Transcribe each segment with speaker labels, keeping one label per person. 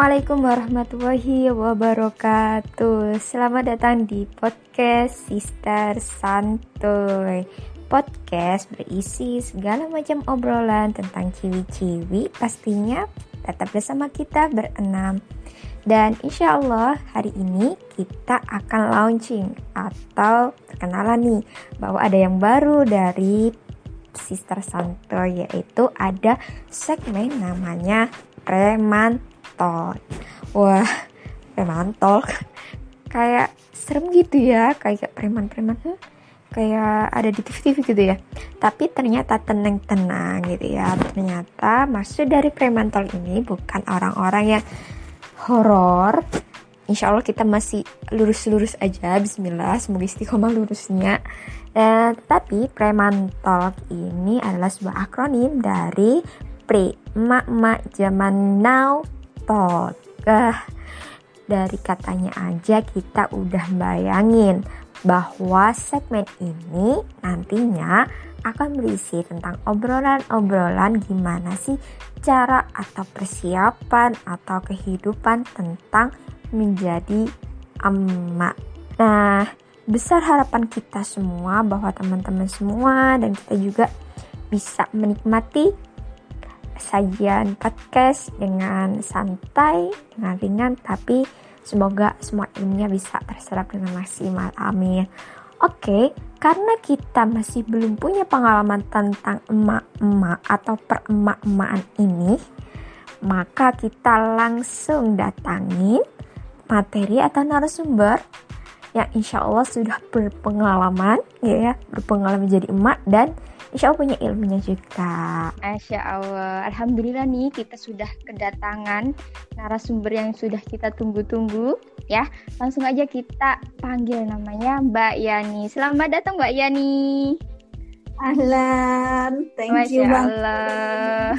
Speaker 1: Assalamualaikum warahmatullahi wabarakatuh. Selamat datang di podcast Sister Santuy. Podcast berisi segala macam obrolan tentang ciwi-ciwi Pastinya tetap bersama kita berenam. Dan insya Allah hari ini kita akan launching Atau perkenalan nih Bahwa ada yang baru dari Sister Santuy Yaitu ada segmen namanya Preman Talk. Wah, preman talk. Kayak serem gitu ya, kayak preman-preman. Hmm, kayak ada di TV-TV gitu ya. Tapi ternyata tenang-tenang gitu ya. Ternyata maksud dari preman talk ini bukan orang-orang yang horor. Insya Allah kita masih lurus-lurus aja. Bismillah, semoga istiqomah lurusnya. Dan tapi preman talk ini adalah sebuah akronim dari pre mak-mak zaman now otot. Uh, dari katanya aja kita udah bayangin bahwa segmen ini nantinya akan berisi tentang obrolan-obrolan gimana sih cara atau persiapan atau kehidupan tentang menjadi emak. Nah, besar harapan kita semua bahwa teman-teman semua dan kita juga bisa menikmati sajian podcast dengan santai, dengan ringan, tapi semoga semua ilmunya bisa terserap dengan maksimal. Amin. Oke, karena kita masih belum punya pengalaman tentang emak-emak atau peremak-emakan ini, maka kita langsung datangin materi atau narasumber yang insya Allah sudah berpengalaman ya, ya berpengalaman jadi emak dan Insya Allah punya ilmunya juga.
Speaker 2: Masya Allah. Alhamdulillah nih kita sudah kedatangan narasumber yang sudah kita tunggu-tunggu. Ya, langsung aja kita panggil namanya Mbak Yani. Selamat datang Mbak Yani.
Speaker 3: Ahlan, thank Masya you
Speaker 2: Allah.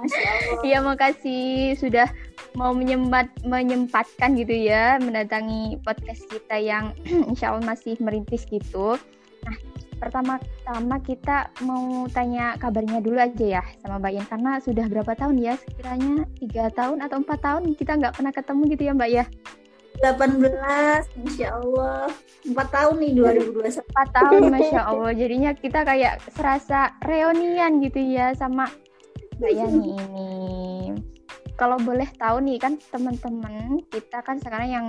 Speaker 2: Masya Allah. Iya makasih sudah mau menyempat menyempatkan gitu ya mendatangi podcast kita yang insya Allah masih merintis gitu. Pertama-tama kita mau tanya kabarnya dulu aja ya sama Mbak Yan karena sudah berapa tahun ya? Sekiranya tiga tahun atau empat tahun kita nggak pernah ketemu gitu ya Mbak ya?
Speaker 3: 18 Insya Allah. 4 tahun nih 2021
Speaker 2: 4 tahun Masya Allah. Jadinya kita kayak serasa reunian gitu ya sama Mbak Yani ini kalau boleh tahu nih kan teman-teman kita kan sekarang yang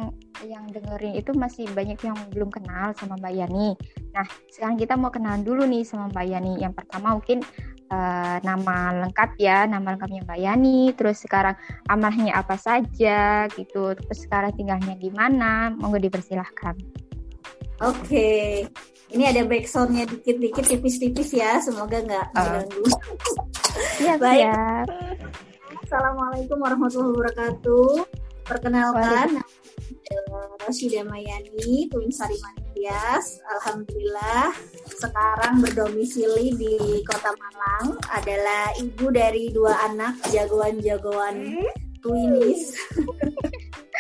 Speaker 2: yang dengerin itu masih banyak yang belum kenal sama Mbak Yani. Nah, sekarang kita mau kenalan dulu nih sama Mbak Yani. Yang pertama mungkin uh, nama lengkap ya, nama lengkapnya Mbak Yani, terus sekarang amalnya apa saja gitu, terus sekarang tinggalnya di mana, monggo dipersilahkan.
Speaker 3: Oke, okay. ini ada backsoundnya dikit-dikit tipis-tipis ya, semoga nggak ah. mengganggu. Uh.
Speaker 2: Siap, Baik. Siap.
Speaker 3: Assalamualaikum warahmatullahi wabarakatuh. Perkenalkan, Rashida Mayani, Twin Sari Matias. Alhamdulillah, sekarang berdomisili di Kota Malang. Adalah ibu dari dua anak jagoan-jagoan Twinis.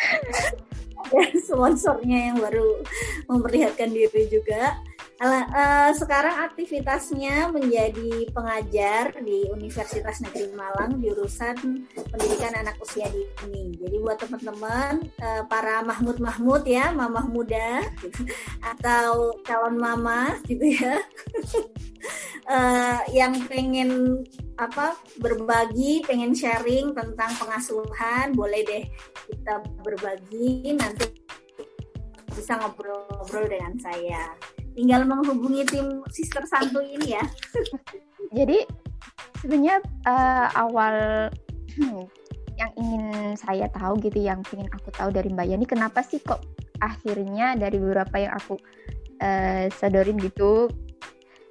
Speaker 3: Dan sponsornya yang baru memperlihatkan diri juga Uh, sekarang aktivitasnya menjadi pengajar di Universitas Negeri Malang jurusan pendidikan anak usia dini. Jadi buat teman-teman uh, para Mahmud Mahmud ya, mamah muda atau calon mama gitu ya, uh, yang pengen apa berbagi, pengen sharing tentang pengasuhan, boleh deh kita berbagi nanti bisa ngobrol-ngobrol dengan saya tinggal menghubungi tim Sister Santu ini ya.
Speaker 2: Jadi sebenarnya uh, awal hmm, yang ingin saya tahu gitu, yang ingin aku tahu dari Mbak Yani, kenapa sih kok akhirnya dari beberapa yang aku uh, sodorin gitu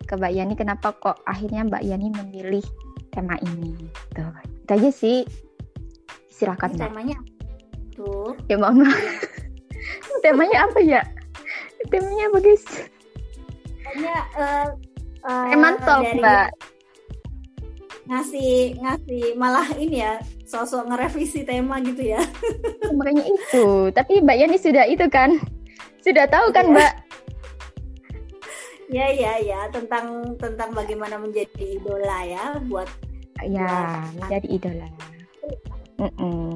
Speaker 2: ke Mbak Yani, kenapa kok akhirnya Mbak Yani memilih tema ini? Tuh, itu aja sih. Silakan.
Speaker 3: Temanya tuh.
Speaker 2: Ya mama. temanya apa ya? Temanya apa guys?
Speaker 3: Kayaknya uh,
Speaker 2: uh, Emang dari mbak?
Speaker 3: Ngasih ngasih malah ini ya sosok ngerevisi tema gitu ya.
Speaker 2: Makanya itu tapi mbak Yani sudah itu kan? Sudah tahu kan mbak?
Speaker 3: Ya ya ya tentang tentang bagaimana menjadi idola ya buat
Speaker 2: ya buat jadi idola. Mm -mm.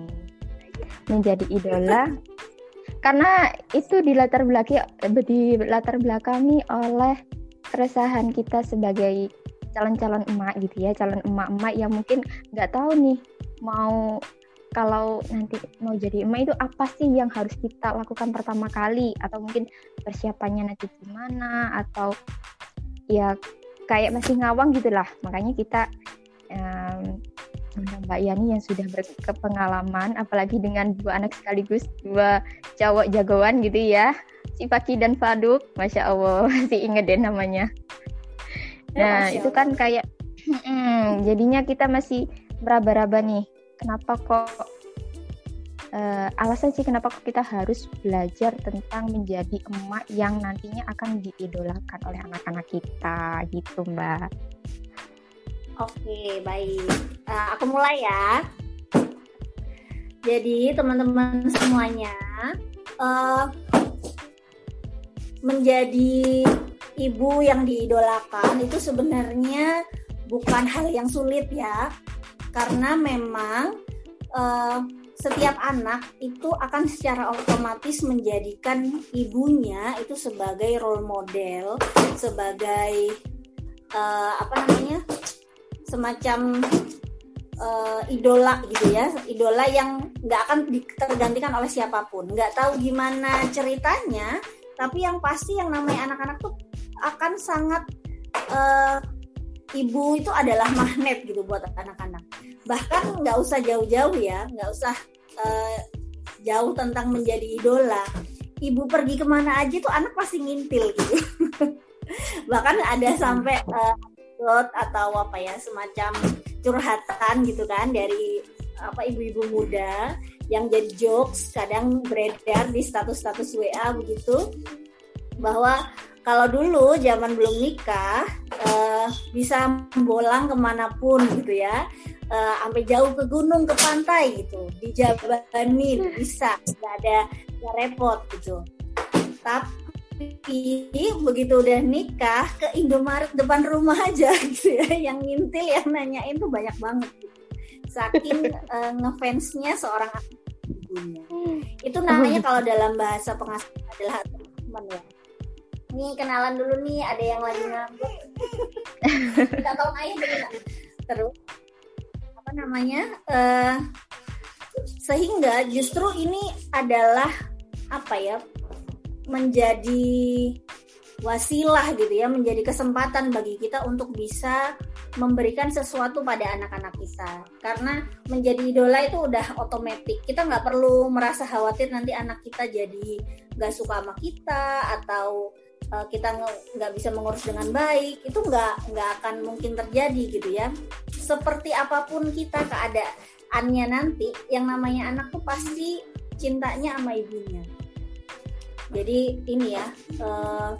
Speaker 2: menjadi idola karena itu di latar belakang di latar belakangi oleh keresahan kita sebagai calon-calon emak gitu ya calon emak-emak yang mungkin nggak tahu nih mau kalau nanti mau jadi emak itu apa sih yang harus kita lakukan pertama kali? Atau mungkin persiapannya nanti gimana? Atau ya kayak masih ngawang gitulah makanya kita um, Mbak Yani yang sudah berpengalaman apalagi dengan dua anak sekaligus dua cowok jagoan gitu ya. Si Paki dan Faduk Masya Allah masih inget deh namanya. Ya, nah ya, itu kan kayak hmm, jadinya kita masih meraba-raba nih kenapa kok uh, alasan sih kenapa kok kita harus belajar tentang menjadi emak yang nantinya akan diidolakan oleh anak-anak kita gitu mbak
Speaker 3: Oke, baik. Uh, aku mulai ya. Jadi teman-teman semuanya, uh, menjadi ibu yang diidolakan itu sebenarnya bukan hal yang sulit ya, karena memang uh, setiap anak itu akan secara otomatis menjadikan ibunya itu sebagai role model, sebagai uh, apa namanya? Semacam uh, idola gitu ya. Idola yang nggak akan tergantikan oleh siapa pun. Nggak tahu gimana ceritanya tapi yang pasti yang namanya anak-anak tuh akan sangat uh, ibu itu adalah magnet gitu buat anak-anak. Bahkan nggak usah jauh-jauh ya nggak usah uh, jauh tentang menjadi idola. Ibu pergi ke mana aja tuh anak pasti ngintil gitu. Bahkan ada sampai uh, anekdot atau apa ya semacam curhatan gitu kan dari apa ibu-ibu muda yang jadi jokes kadang beredar di status-status WA begitu bahwa kalau dulu zaman belum nikah uh, bisa bolang ke mana pun gitu ya uh, sampai jauh ke gunung ke pantai gitu dijabanin bisa nggak ada nggak repot gitu. Tapi begitu udah nikah ke Indomaret depan rumah aja gitu ya yang ngintil yang nanyain tuh banyak banget. Gitu. saking uh, ngefansnya seorang ibunya itu namanya kalau dalam bahasa pengasuh adalah teman ya. Ini kenalan dulu nih ada yang lagi ngambek. Kita aja dulu terus apa namanya uh, sehingga justru ini adalah apa ya menjadi wasilah gitu ya, menjadi kesempatan bagi kita untuk bisa memberikan sesuatu pada anak-anak kita. Karena menjadi idola itu udah otomatis. Kita nggak perlu merasa khawatir nanti anak kita jadi nggak suka sama kita atau uh, kita nggak bisa mengurus dengan baik. Itu nggak nggak akan mungkin terjadi gitu ya. Seperti apa pun kita keadaannya nanti, yang namanya anak tuh pasti cintanya sama ibunya jadi ini ya, uh,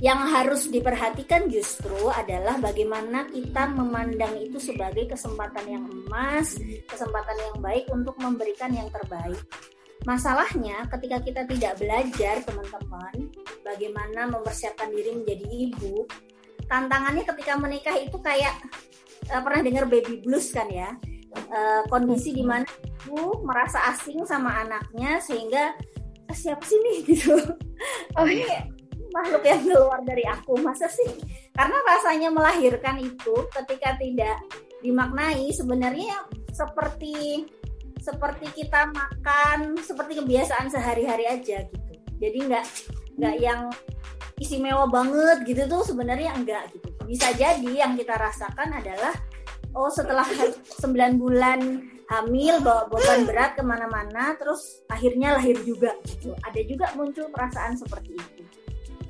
Speaker 3: yang harus diperhatikan justru adalah bagaimana kita memandang itu sebagai kesempatan yang emas, kesempatan yang baik untuk memberikan yang terbaik. Masalahnya ketika kita tidak belajar, teman-teman, bagaimana mempersiapkan diri menjadi ibu, tantangannya ketika menikah itu kayak uh, pernah dengar baby blues kan ya? Uh, kondisi di mana ibu merasa asing sama anaknya sehingga siapa sih nih? Gitu. Oh ini makhluk yang keluar dari aku masa sih? Karena rasanya melahirkan itu ketika tidak dimaknai sebenarnya seperti seperti kita makan seperti kebiasaan sehari-hari aja gitu. Jadi nggak nggak yang istimewa banget gitu tuh sebenarnya enggak gitu. Bisa jadi yang kita rasakan adalah oh setelah 9 bulan hamil bawa beban berat ke mana-mana terus akhirnya lahir juga gitu ada juga muncul perasaan seperti itu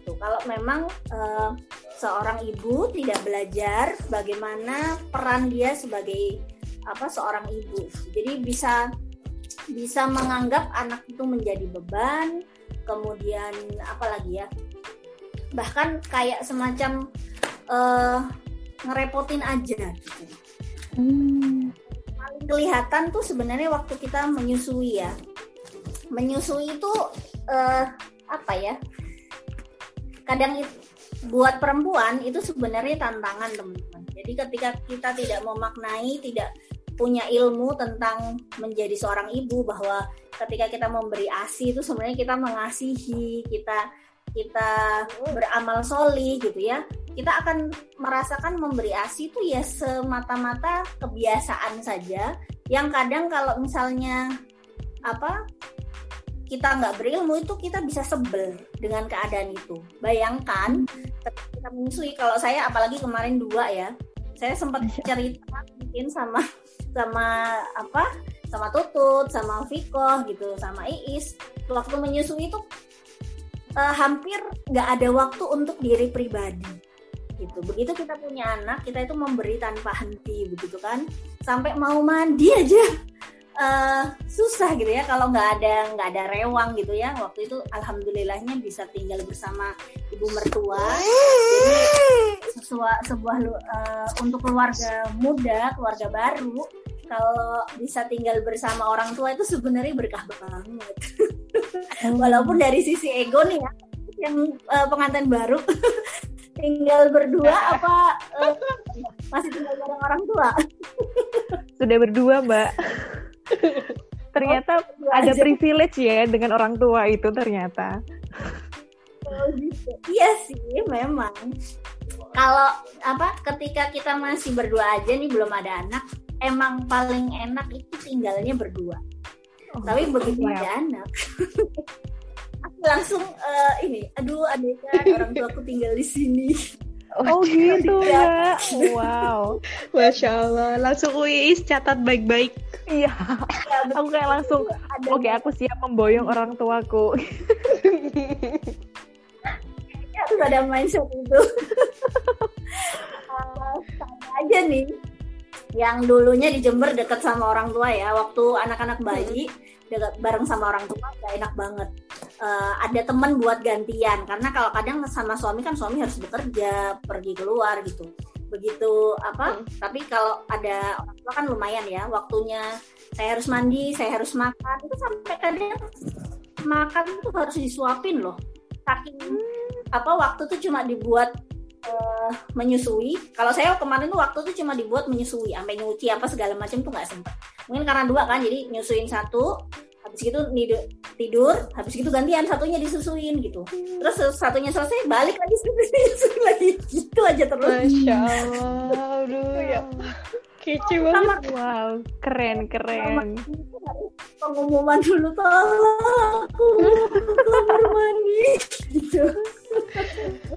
Speaker 3: gitu. kalau memang uh, seorang ibu tidak belajar bagaimana peran dia sebagai apa seorang ibu jadi bisa bisa menganggap anak itu menjadi beban kemudian apa lagi ya bahkan kayak semacam uh, ngerepotin aja gitu. Hmm kelihatan tuh sebenarnya waktu kita menyusui ya. Menyusui itu uh, apa ya? Kadang itu, buat perempuan itu sebenarnya tantangan teman-teman. Jadi ketika kita tidak memaknai tidak punya ilmu tentang menjadi seorang ibu bahwa ketika kita memberi asi itu sebenarnya kita mengasihi kita kita beramal soli gitu ya kita akan merasakan memberi asi itu ya semata-mata kebiasaan saja. Yang kadang kalau misalnya apa kita nggak berilmu itu kita bisa sebel dengan keadaan itu. Bayangkan kita menyusui kalau saya apalagi kemarin dua ya saya sempat cerita mungkin sama sama apa sama Tutut sama Viko gitu sama Iis. Waktu menyusui itu uh, hampir nggak ada waktu untuk diri pribadi. Gitu. Begitu kita punya anak kita itu memberi tanpa henti begitu kan. Sampai mau mandi aja uh, susah gitu ya. Kalau nggak ada nggak ada rewang gitu ya. Waktu itu alhamdulillahnya bisa tinggal bersama ibu mertua. Sesuai sebuah uh, untuk keluarga muda keluarga baru kalau bisa tinggal bersama orang tua itu sebenarnya berkah banget. Oh. Walaupun dari sisi ego nih ya, yang uh, pengantin baru tinggal berdua apa uh, masih tinggal bareng orang tua?
Speaker 4: Sudah berdua, Mbak. ternyata oh, ada aja. privilege ya dengan orang tua itu ternyata.
Speaker 3: Oh, gitu. Iya sih, memang. Kalau apa ketika kita masih berdua aja nih belum ada anak, emang paling enak itu tinggalnya berdua. Oh, Tapi begitu iya. ada anak, aku langsung uh, ini, aduh kan orang tua aku tinggal di sini.
Speaker 4: Oh, oh gitu ya. Wow.
Speaker 2: Masya Allah. Langsung Uis catat baik-baik.
Speaker 4: Iya. Ya, aku kayak langsung, oke okay, aku siap memboyong orang tuaku.
Speaker 3: ya, ada mindset itu. uh, sama aja nih yang dulunya di Jember deket sama orang tua ya. Waktu anak-anak bayi deket bareng sama orang tua gak enak banget. Uh, ada temen buat gantian. Karena kalau kadang sama suami kan suami harus bekerja pergi keluar gitu. Begitu apa hmm. tapi kalau ada orang tua kan lumayan ya. Waktunya saya harus mandi saya harus makan. Itu sampai kadang makan tuh harus disuapin loh. Saking hmm. apa waktu tuh cuma dibuat uh, menyusui. Kalau saya kemarin tuh waktu itu cuma dibuat menyusui, sampai nyuci apa segala macam tuh nggak sempat. Mungkin karena dua kan, jadi nyusuin satu, habis itu tidur, habis itu gantian satunya disusuin gitu. Terus satunya selesai, balik lagi lagi, gitu aja terus.
Speaker 2: Masya Allah, aduh ya. Kece banget.
Speaker 4: Wow, keren keren.
Speaker 3: Pengumuman dulu tolong aku kamar mandi gitu.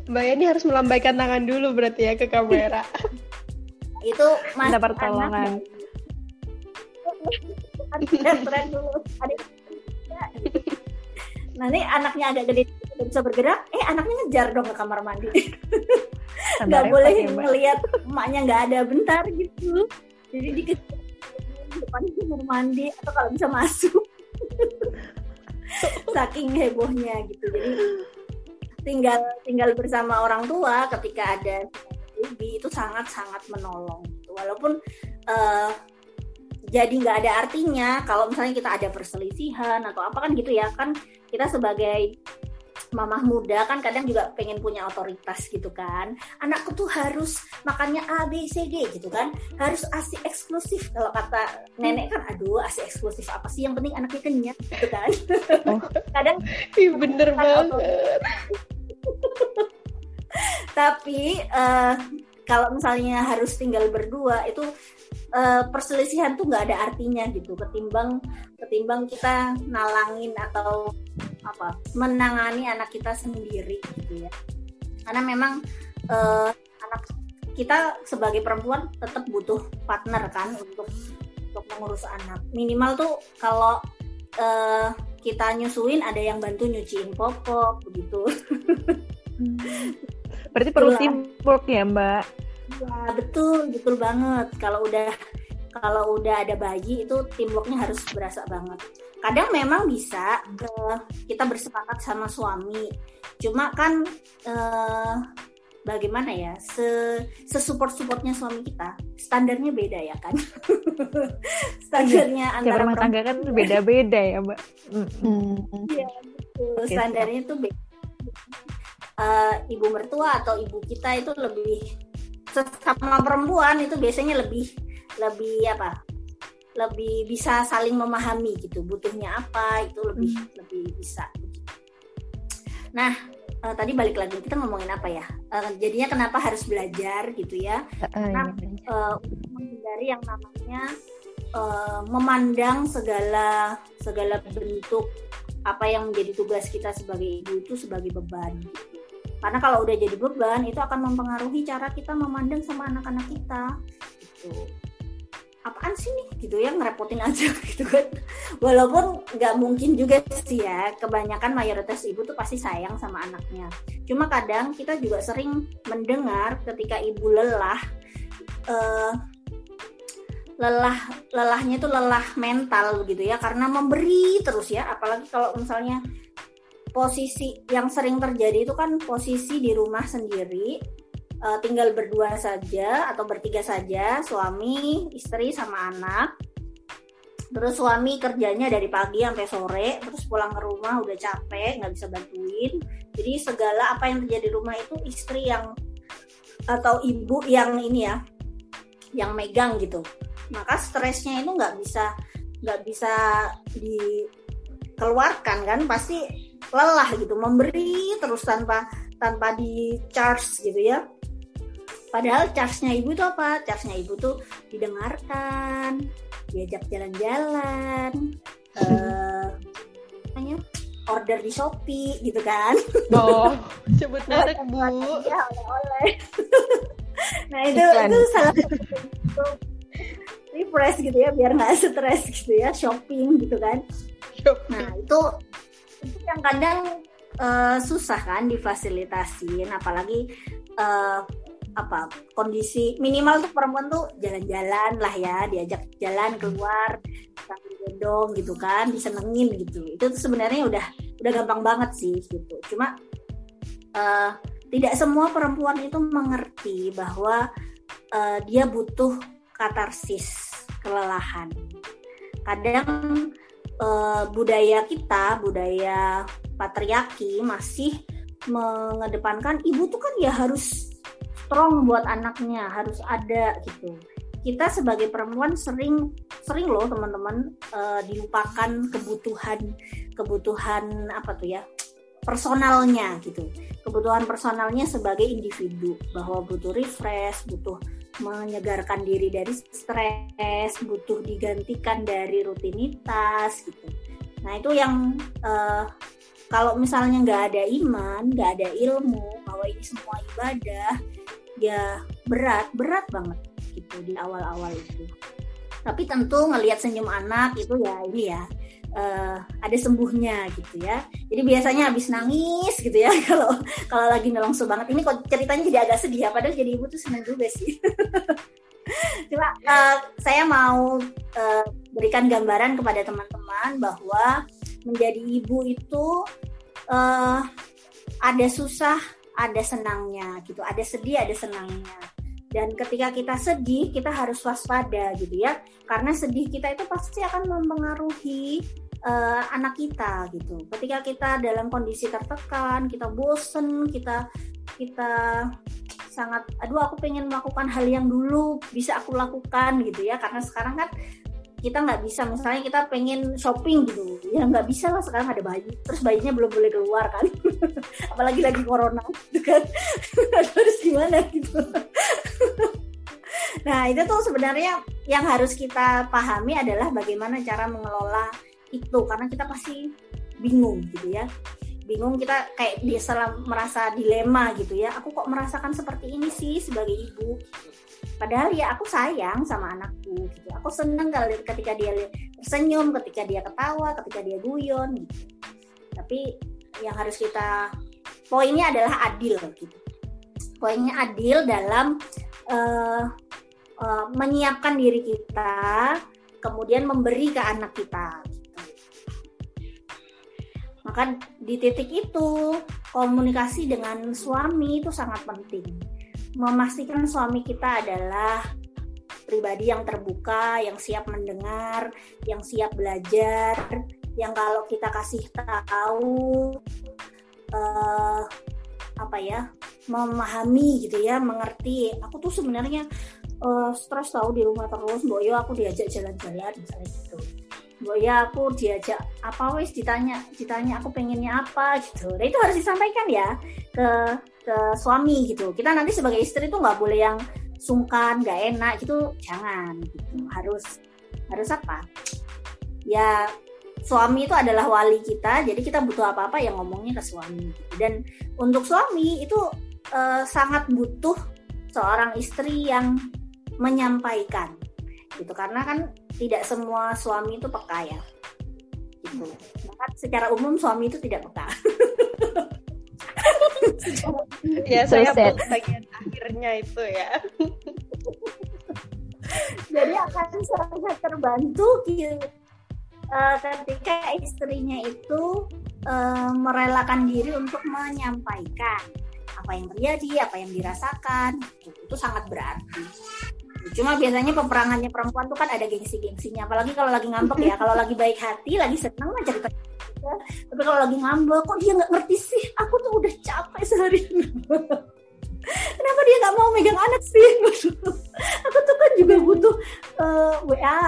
Speaker 2: Mbak Yani harus melambaikan tangan dulu berarti ya ke kamera.
Speaker 3: Itu
Speaker 4: mas Ada pertolongan.
Speaker 3: Nanti anaknya agak gede bisa bergerak, eh anaknya ngejar dong ke kamar mandi. nggak boleh ya, ngelihat emaknya nggak ada bentar gitu. Jadi di depan kamar mandi atau kalau bisa masuk. Saking hebohnya gitu. Jadi tinggal tinggal bersama orang tua ketika ada baby itu sangat sangat menolong gitu. walaupun uh, jadi nggak ada artinya kalau misalnya kita ada perselisihan atau apa kan gitu ya kan kita sebagai mamah muda kan kadang juga pengen punya otoritas gitu kan. Anakku tuh harus makannya A B C D gitu kan. Harus asi eksklusif. Kalau kata nenek kan aduh asi eksklusif apa sih? Yang penting anaknya kenyang gitu kan. Oh. kadang
Speaker 2: Ih, bener banget.
Speaker 3: tapi uh, kalau misalnya harus tinggal berdua itu uh, perselisihan tuh nggak ada artinya gitu. Ketimbang ketimbang kita nalangin atau apa menangani anak kita sendiri gitu ya. Karena memang uh, anak kita sebagai perempuan tetap butuh partner kan untuk untuk mengurus anak. Minimal tuh kalau uh, kita nyusuin ada yang bantu nyuciin popok begitu
Speaker 4: berarti perlu teamwork ya mbak
Speaker 3: ya betul betul banget. Kalau udah kalau udah ada bayi itu teamworknya harus berasa banget. Kadang memang bisa uh, kita bersepakat sama suami. Cuma kan uh, bagaimana ya se sesupport supportnya suami kita standarnya beda ya kan? Standarnya
Speaker 4: ya, antara rumah tangga kan beda beda ya mbak.
Speaker 3: Iya okay, standarnya tuh beda uh, ibu mertua atau ibu kita itu lebih sama perempuan itu biasanya lebih lebih apa? Lebih bisa saling memahami gitu butuhnya apa itu lebih lebih bisa. Nah eh, tadi balik lagi kita ngomongin apa ya? Eh, jadinya kenapa harus belajar gitu ya? Karena eh, untuk menghindari yang namanya eh, memandang segala segala bentuk apa yang menjadi tugas kita sebagai ibu itu sebagai beban karena kalau udah jadi beban itu akan mempengaruhi cara kita memandang sama anak-anak kita. Gitu. Apaan sih nih? Gitu ya ngerepotin aja gitu kan. Walaupun nggak mungkin juga sih ya kebanyakan mayoritas ibu tuh pasti sayang sama anaknya. Cuma kadang kita juga sering mendengar ketika ibu lelah eh, lelah lelahnya itu lelah mental begitu ya karena memberi terus ya. Apalagi kalau misalnya posisi yang sering terjadi itu kan posisi di rumah sendiri eh, tinggal berdua saja atau bertiga saja suami istri sama anak. Terus suami kerjanya dari pagi sampai sore terus pulang ke rumah udah capek nggak bisa bantuin. Jadi segala apa yang terjadi di rumah itu istri yang atau ibu yang ini ya yang megang gitu. Maka stresnya itu nggak bisa nggak bisa dikeluarkan kan. Pasti lelah gitu memberi terus tanpa tanpa di charge gitu ya padahal charge-nya ibu itu apa charge-nya ibu tuh didengarkan diajak jalan-jalan eh namanya order di Shopee gitu kan
Speaker 4: Oh, sebut merek bu.
Speaker 3: Iya, oleh-oleh. nah itu
Speaker 4: Iklan.
Speaker 3: itu salah satu refresh gitu ya biar nggak stres gitu ya shopping gitu kan nah itu itu yang kadang eh, susah kan difasilitasin apalagi eh, apa kondisi minimal tuh perempuan tuh jalan-jalan lah ya diajak jalan keluar sambil gendong gitu kan disenengin gitu. Itu tuh sebenarnya udah udah gampang banget sih gitu. Cuma eh, tidak semua perempuan itu mengerti bahwa eh, dia butuh katarsis kelelahan. Kadang eh, budaya kita budaya patriarki masih mengedepankan ibu tuh kan ya harus strong buat anaknya harus ada gitu. Kita sebagai perempuan sering sering loh teman-teman eh, dilupakan kebutuhan kebutuhan apa tuh ya personalnya gitu. Kebutuhan personalnya sebagai individu bahwa butuh refresh butuh menyegarkan diri dari stres butuh digantikan dari rutinitas gitu. Nah itu yang eh, kalau misalnya nggak ada iman nggak ada ilmu bahwa ini semua ibadah ya berat berat banget gitu di awal-awal itu. Tapi tentu ngelihat senyum anak itu ya ini ya eh, ada sembuhnya gitu ya. Jadi biasanya habis nangis gitu ya. Kalau kalau lagi nelongso banget. Ini kok ceritanya jadi agak sedih ya. Padahal jadi ibu tuh seneng juga sih. Cuma eh, saya mau eh, berikan gambaran kepada teman-teman bahwa menjadi ibu itu eh, ada susah ada senangnya gitu. Ada sedih ada senangnya dan ketika kita sedih kita harus waspada gitu ya. Karena sedih kita itu pasti akan mempengaruhi eh, anak kita gitu. Ketika kita dalam kondisi tertekan kita bosen kita kita sangat aduh aku pengen melakukan hal yang dulu bisa aku lakukan gitu ya. Karena sekarang kan kita nggak bisa. Misalnya kita pengen shopping gitu. Ya nggak bisa lah. Sekarang ada bayi. Terus bayinya belum boleh keluar kan. Apalagi lagi corona gitu kan. Harus gimana gitu nah itu tuh sebenarnya yang harus kita pahami adalah bagaimana cara mengelola itu. Karena kita pasti bingung gitu ya. Bingung kita kayak biasa merasa dilema gitu ya. Aku kok merasakan seperti ini sih sebagai ibu? Padahal ya aku sayang sama anakku gitu. Aku seneng kalau ketika dia tersenyum ketika dia ketawa ketika dia guyon gitu. Tapi yang harus kita poinnya adalah adil gitu. Poinnya adil dalam eh, eh, menyiapkan diri kita kemudian memberi ke anak kita maka di titik itu komunikasi dengan suami itu sangat penting memastikan suami kita adalah pribadi yang terbuka, yang siap mendengar, yang siap belajar, yang kalau kita kasih tahu eh, apa ya, memahami gitu ya, mengerti. Aku tuh sebenarnya uh, stres tahu di rumah terus boyo aku diajak jalan-jalan misalnya gitu. Boya aku diajak apa wis ditanya ditanya aku pengennya apa gitu. Nah, itu harus disampaikan ya ke ke suami gitu. Kita nanti sebagai istri tuh nggak boleh yang sungkan nggak enak gitu. Jangan gitu. Harus harus apa? Ya suami itu adalah wali kita jadi kita butuh apa apa yang ngomongnya ke suami dan untuk suami itu uh, sangat butuh seorang istri yang menyampaikan. Gitu karena kan tidak semua suami itu peka ya. Gitu. Bahkan secara umum suami itu tidak peka.
Speaker 4: Ya saya so bagian akhirnya itu ya.
Speaker 3: Jadi akan sangat terbantu gitu uh, ketika istrinya itu uh, merelakan diri untuk menyampaikan apa yang terjadi, apa yang dirasakan, itu, itu sangat berarti. Cuma biasanya peperangannya perempuan tuh kan ada gengsi-gengsinya. Apalagi kalau lagi ngambek ya. Kalau lagi baik hati, lagi senang mah cerita. Tapi kalau lagi ngambek, kok dia nggak ngerti sih? Aku tuh udah capek sehari. Kenapa dia nggak mau megang anak sih? Aku tuh kan juga butuh uh, eh, WA,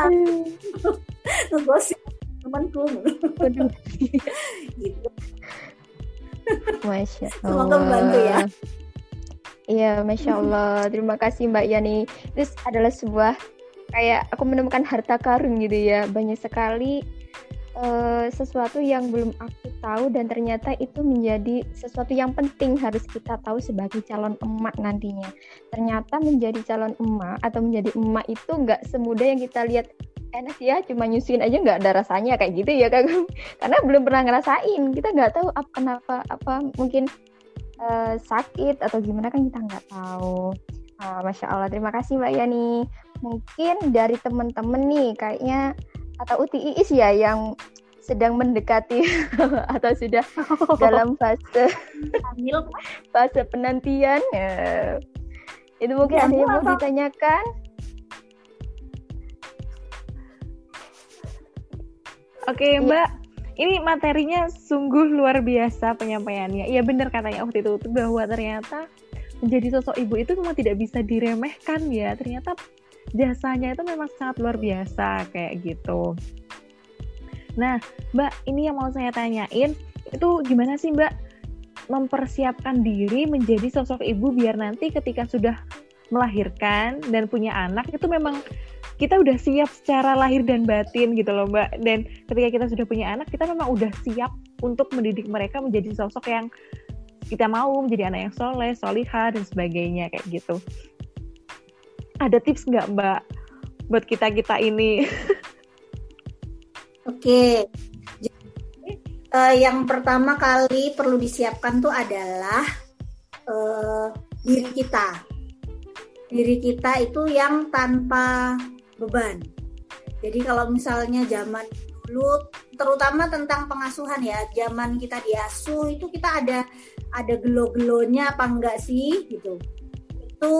Speaker 3: ngegosip temanku. gitu.
Speaker 2: Masya Allah.
Speaker 3: Semoga membantu ya.
Speaker 2: Iya, masya Allah. Terima kasih Mbak Yani. Terus adalah sebuah kayak aku menemukan harta karun gitu ya. Banyak sekali uh, sesuatu yang belum aku tahu dan ternyata itu menjadi sesuatu yang penting harus kita tahu sebagai calon emak nantinya. Ternyata menjadi calon emak atau menjadi emak itu nggak semudah yang kita lihat enak ya cuma nyusuin aja nggak ada rasanya kayak gitu ya kan karena belum pernah ngerasain kita nggak tahu apa kenapa apa mungkin uh, sakit atau gimana kan kita nggak tahu. Uh, Masya Allah, terima kasih Mbak Yani. Mungkin dari teman-teman nih kayaknya atau Uti Iis ya yang sedang mendekati atau sudah dalam fase fase penantian. Ya. Itu mungkin ya, ada yang mau ditanyakan.
Speaker 4: Oke, Mbak. Ini materinya sungguh luar biasa penyampaiannya. Iya benar katanya waktu itu bahwa ternyata menjadi sosok ibu itu memang tidak bisa diremehkan ya. Ternyata jasanya itu memang sangat luar biasa kayak gitu. Nah, Mbak, ini yang mau saya tanyain, itu gimana sih Mbak mempersiapkan diri menjadi sosok ibu biar nanti ketika sudah melahirkan dan punya anak itu memang kita udah siap secara lahir dan batin gitu loh mbak dan ketika kita sudah punya anak kita memang udah siap untuk mendidik mereka menjadi sosok yang kita mau menjadi anak yang soleh, solihah dan sebagainya kayak gitu. Ada tips nggak mbak buat kita kita ini?
Speaker 3: Oke, Jadi, uh, yang pertama kali perlu disiapkan tuh adalah uh, diri kita. Diri kita itu yang tanpa beban. Jadi kalau misalnya zaman dulu terutama tentang pengasuhan ya, zaman kita diasuh itu kita ada ada gelo-gelonya apa enggak sih gitu. Itu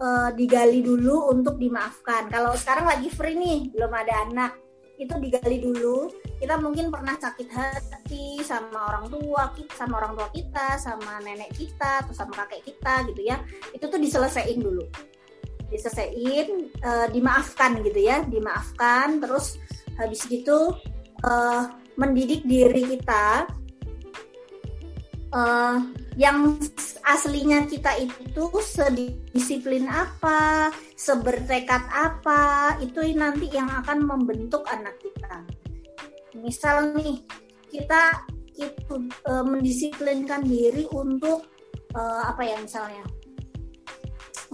Speaker 3: uh, digali dulu untuk dimaafkan. Kalau sekarang lagi free nih, belum ada anak, itu digali dulu. Kita mungkin pernah sakit hati sama orang tua kita, sama orang tua kita, sama nenek kita, atau sama kakek kita gitu ya. Itu tuh diselesaikan dulu diselesaikan uh, dimaafkan gitu ya dimaafkan terus habis gitu uh, mendidik diri kita uh, yang aslinya kita itu sedisiplin apa, sebertekad apa, itu nanti yang akan membentuk anak kita. Misal nih, kita itu uh, mendisiplinkan diri untuk uh, apa ya misalnya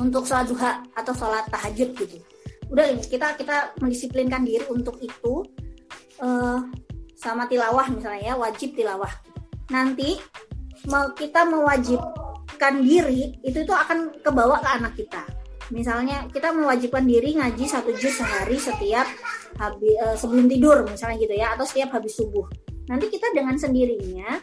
Speaker 3: untuk sholat duha atau sholat tahajud gitu. Udah kita kita mendisiplinkan diri untuk itu uh, sama tilawah misalnya ya wajib tilawah. Nanti mau kita mewajibkan diri itu itu akan kebawa ke anak kita. Misalnya kita mewajibkan diri ngaji satu juz sehari setiap habis uh, sebelum tidur misalnya gitu ya atau setiap habis subuh. Nanti kita dengan sendirinya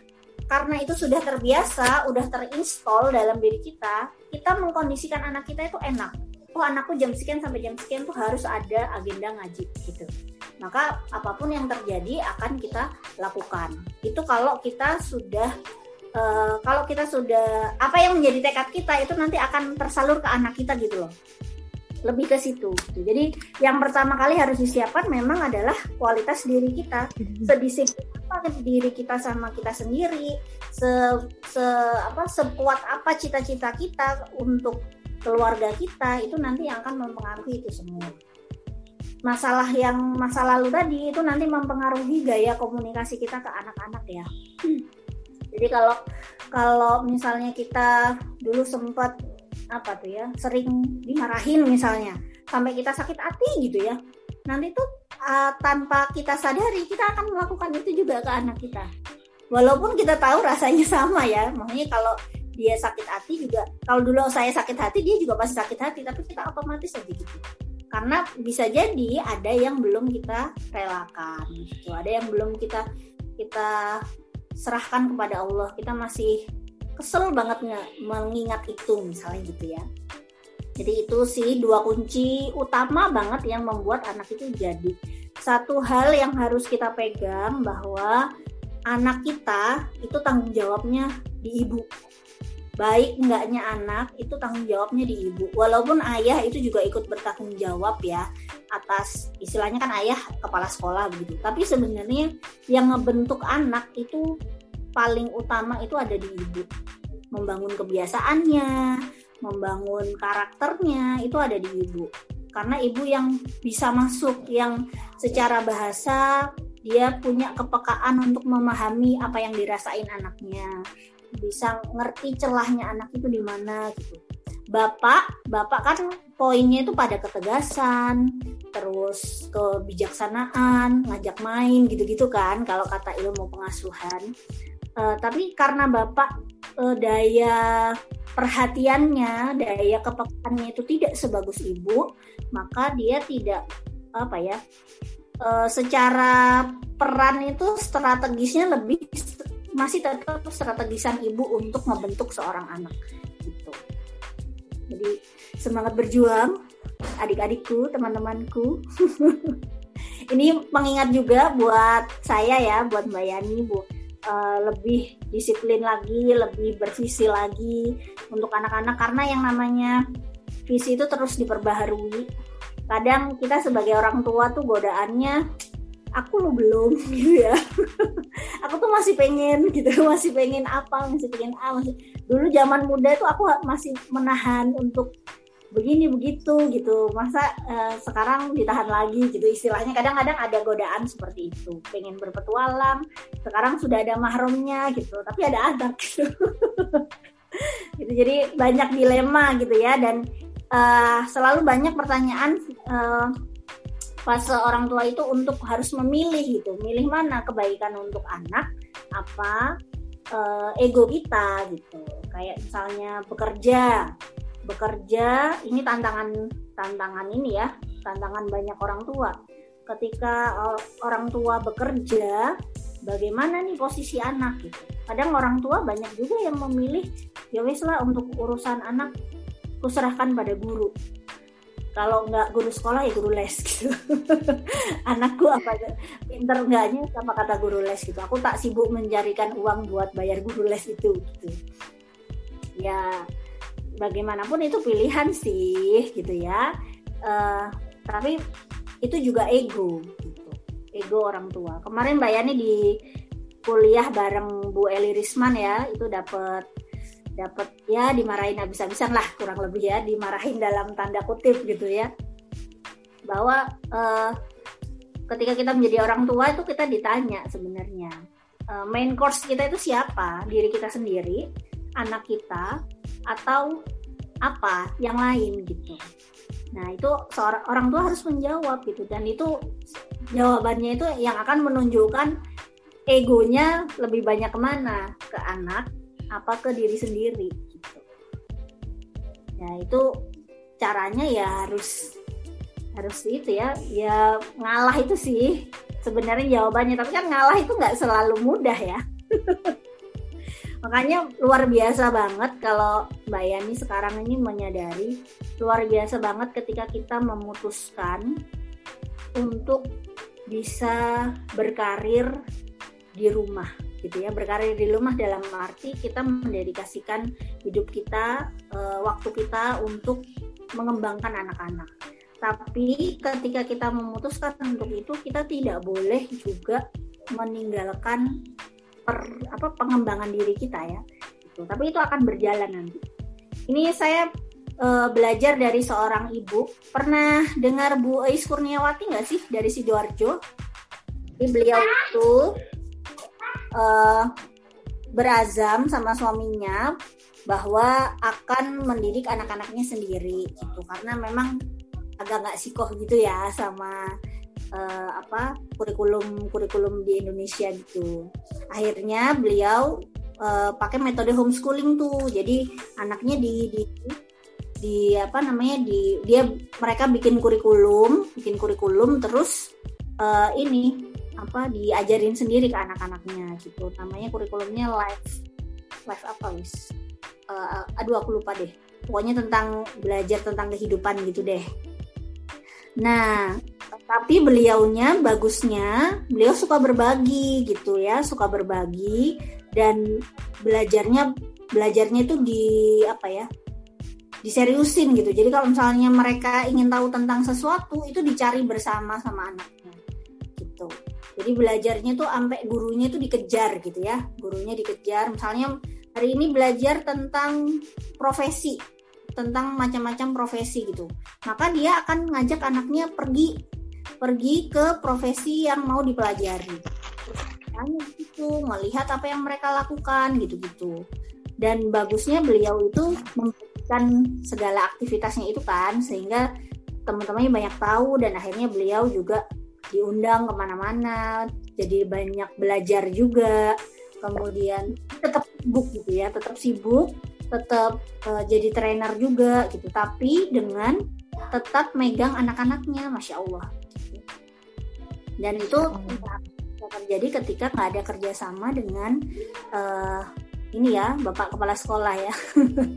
Speaker 3: karena itu sudah terbiasa, udah terinstall dalam diri kita, kita mengkondisikan anak kita itu enak. Oh anakku jam sekian sampai jam sekian tuh harus ada agenda ngaji gitu. Maka apa pun yang terjadi akan kita lakukan. Itu kalau kita sudah uh, kalau kita sudah apa yang menjadi tekad kita itu nanti akan tersalur ke anak kita gitu loh. Lebih ke situ. gitu. Jadi yang pertama kali harus disiapkan memang adalah kualitas diri kita. Sedisiplin apa diri kita sama kita sendiri, se, se apa sekuat apa cita-cita kita untuk keluarga kita itu nanti yang akan mempengaruhi itu semua. Masalah yang masa lalu tadi itu nanti mempengaruhi gaya komunikasi kita ke anak-anak ya. Jadi kalau kalau misalnya kita dulu sempat apa tuh ya sering dimarahin misalnya sampai kita sakit hati gitu ya. Nanti tuh uh, tanpa kita sadari kita akan melakukan itu juga ke anak kita. Walaupun kita tahu rasanya sama ya makanya kalau dia sakit hati juga kalau dulu saya sakit hati dia juga pasti sakit hati tapi kita otomatis aja gitu. Karena bisa jadi ada yang belum kita relakan gitu ada yang belum kita kita serahkan kepada Allah kita masih kesel banget mengingat itu misalnya gitu ya. Jadi itu sih dua kunci utama banget yang membuat anak itu jadi. Satu hal yang harus kita pegang bahwa anak kita itu tanggung jawabnya di ibu. Baik enggaknya anak itu tanggung jawabnya di ibu. Walaupun ayah itu juga ikut bertanggung jawab ya atas istilahnya kan ayah kepala sekolah begitu. Tapi sebenarnya yang ngebentuk anak itu paling utama itu ada di ibu. Membangun kebiasaannya membangun karakternya itu ada di ibu. Karena ibu yang bisa masuk yang secara bahasa dia punya kepekaan untuk memahami apa yang dirasain anaknya. Bisa ngerti celahnya anak itu di mana gitu. Bapak bapak kan poinnya itu pada ketegasan terus kebijaksanaan ngajak main gitu-gitu kan kalau kata ilmu pengasuhan Uh, tapi karena bapak uh, daya perhatiannya, daya kepekaannya itu tidak sebagus ibu, maka dia tidak apa ya, uh, secara peran itu strategisnya lebih masih tetap strategisan ibu untuk membentuk seorang anak gitu. Jadi semangat berjuang adik-adikku, teman-temanku. Ini mengingat juga buat saya ya, buat Mbak Yani, Bu uh, lebih disiplin lagi, lebih bervisi lagi untuk anak-anak karena yang namanya visi itu terus diperbaharui. Kadang kita sebagai orang tua tuh godaannya aku lo belum gitu ya. aku tuh masih pengen gitu, masih pengen apa, masih pengen apa. Dulu zaman muda itu aku masih menahan untuk begini begitu gitu. Masa uh, sekarang ditahan lagi gitu istilahnya. Kadang-kadang ada godaan seperti itu. Pengen berpetualang sekarang sudah ada mahramnya gitu. Tapi ada adab gitu. gitu jadi banyak dilema gitu ya. Dan uh, selalu banyak pertanyaan uh, pas orang tua itu untuk harus memilih gitu. Milih mana kebaikan untuk anak apa uh, ego kita gitu. Kayak misalnya bekerja bekerja ini tantangan tantangan ini ya tantangan banyak orang tua. Ketika orang tua bekerja bagaimana nih posisi anak gitu? Kadang orang tua banyak juga yang memilih ya wes lah untuk urusan anak kuserahkan pada guru. Kalau nggak guru sekolah ya guru les gitu. Anakku apa pinter enggaknya sama kata guru les gitu. Aku tak sibuk mencarikan uang buat bayar guru les itu gitu. Ya bagaimanapun itu pilihan sih gitu ya. Uh, tapi itu juga ego gitu. Ego orang tua. Kemarin Mbak Yani di kuliah bareng Bu Eli Risman ya itu dapat dapat ya dimarahin habis-habisan lah kurang lebih ya dimarahin dalam tanda kutip gitu ya. Bahwa uh, ketika kita menjadi orang tua itu kita ditanya sebenarnya uh, main course kita itu siapa? Diri kita sendiri anak kita atau apa yang lain gitu. Nah itu seorang orang tua harus menjawab gitu dan itu jawabannya itu yang akan menunjukkan egonya lebih banyak ke mana ke anak apa ke diri sendiri gitu. Nah itu caranya ya harus harus itu ya ya ngalah itu sih sebenarnya jawabannya tapi kan ngalah itu nggak selalu mudah ya. Makanya luar biasa banget kalau Mbak Yani sekarang ini menyadari luar biasa banget ketika kita memutuskan untuk bisa berkarir di rumah gitu ya berkarir di rumah dalam arti kita mendedikasikan hidup kita e, waktu kita untuk mengembangkan anak-anak. Tapi ketika kita memutuskan untuk itu, kita tidak boleh juga meninggalkan per, apa pengembangan diri kita ya. Gitu. Tapi itu akan berjalan nanti. Ini saya uh, belajar dari seorang ibu. Pernah dengar Bu Ais Kurniawati nggak sih dari sidoarjo? Jadi beliau itu uh, berazam sama suaminya bahwa akan mendidik anak-anaknya sendiri gitu karena memang agak nggak sikoh gitu ya sama uh, apa kurikulum kurikulum di Indonesia gitu. Akhirnya beliau uh, pakai metode homeschooling tuh. Jadi anaknya di, di di apa namanya di dia mereka bikin kurikulum bikin kurikulum terus uh, ini apa diajarin sendiri ke anak-anaknya gitu. Namanya kurikulumnya live live apa wis? Uh, aduh aku lupa deh. Pokoknya tentang belajar tentang kehidupan gitu deh. Nah tapi beliaunya bagusnya beliau suka berbagi gitu ya suka berbagi. Dan belajarnya belajarnya itu di apa ya diseriusin gitu. Jadi kalau misalnya mereka ingin tahu tentang sesuatu itu dicari bersama sama anaknya gitu. Jadi belajarnya tuh sampai gurunya tuh dikejar gitu ya. Gurunya dikejar. Misalnya hari ini belajar tentang profesi tentang macam-macam profesi gitu. Maka dia akan ngajak anaknya pergi pergi ke profesi yang mau dipelajari. Tanya gitu melihat apa yang mereka lakukan gitu-gitu. Dan bagusnya beliau itu memberikan segala aktivitasnya itu kan sehingga teman-temannya banyak tahu dan akhirnya beliau juga diundang ke mana-mana jadi banyak belajar juga. Kemudian tetap sibuk gitu ya tetap sibuk tetap uh, jadi trainer juga gitu. Tapi dengan tetap megang anak-anaknya masya Allah dan itu terjadi ketika nggak ada kerjasama dengan uh, ini ya bapak kepala sekolah ya.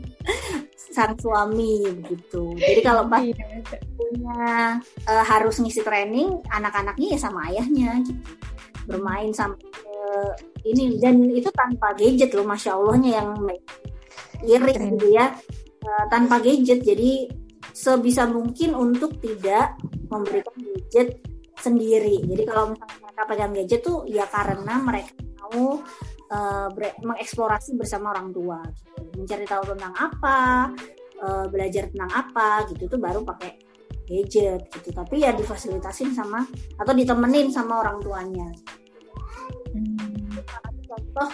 Speaker 3: Sang suami begitu jadi kalau pas iya, punya uh, harus ngisi training anak-anaknya ya sama ayahnya gitu. Bermain sampai uh, ini. Dan itu tanpa gadget loh masya allahnya yang irit gitu ya. Uh, tanpa gadget. Jadi sebisa mungkin untuk tidak memberikan gadget sendiri jadi kalau misalnya mereka pegang gadget tuh ya karena mereka mau uh, mengeksplorasi bersama orang tua gitu. mencari tahu tentang apa uh, belajar tentang apa gitu tuh baru pakai gadget gitu tapi ya difasilitasin sama atau ditemenin sama orang tuanya hmm. contoh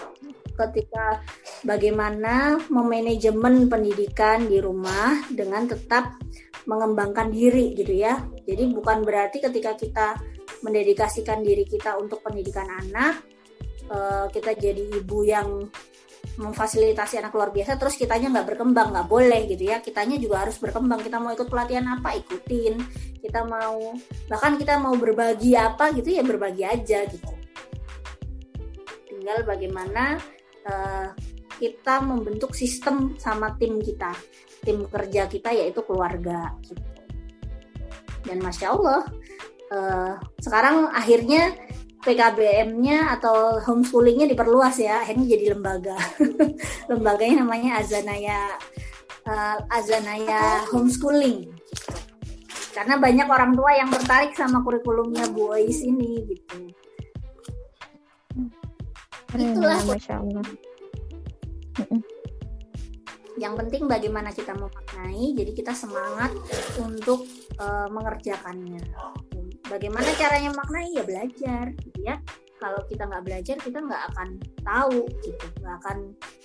Speaker 3: ketika bagaimana memanajemen pendidikan di rumah dengan tetap mengembangkan diri gitu ya. Jadi bukan berarti ketika kita mendedikasikan diri kita untuk pendidikan anak uh, kita jadi ibu yang memfasilitasi anak luar biasa terus kitanya nggak berkembang nggak boleh gitu ya. Kitanya juga harus berkembang. Kita mau ikut pelatihan apa ikutin. Kita mau bahkan kita mau berbagi apa gitu ya berbagi aja gitu. Tinggal bagaimana uh, kita membentuk sistem sama tim kita tim kerja kita yaitu keluarga gitu. Dan masya Allah uh, sekarang akhirnya PKBM-nya atau homeschoolingnya diperluas ya akhirnya jadi lembaga. Lembaganya namanya Azanaya uh, Azanaya homeschooling. Karena banyak orang tua yang tertarik sama kurikulumnya Bu Ois ini gitu. Itulah Masya Allah yang penting bagaimana kita memaknai jadi kita semangat untuk uh, mengerjakannya. Bagaimana caranya maknai ya belajar gitu ya. Kalau kita nggak belajar kita nggak akan tahu gitu. Nggak akan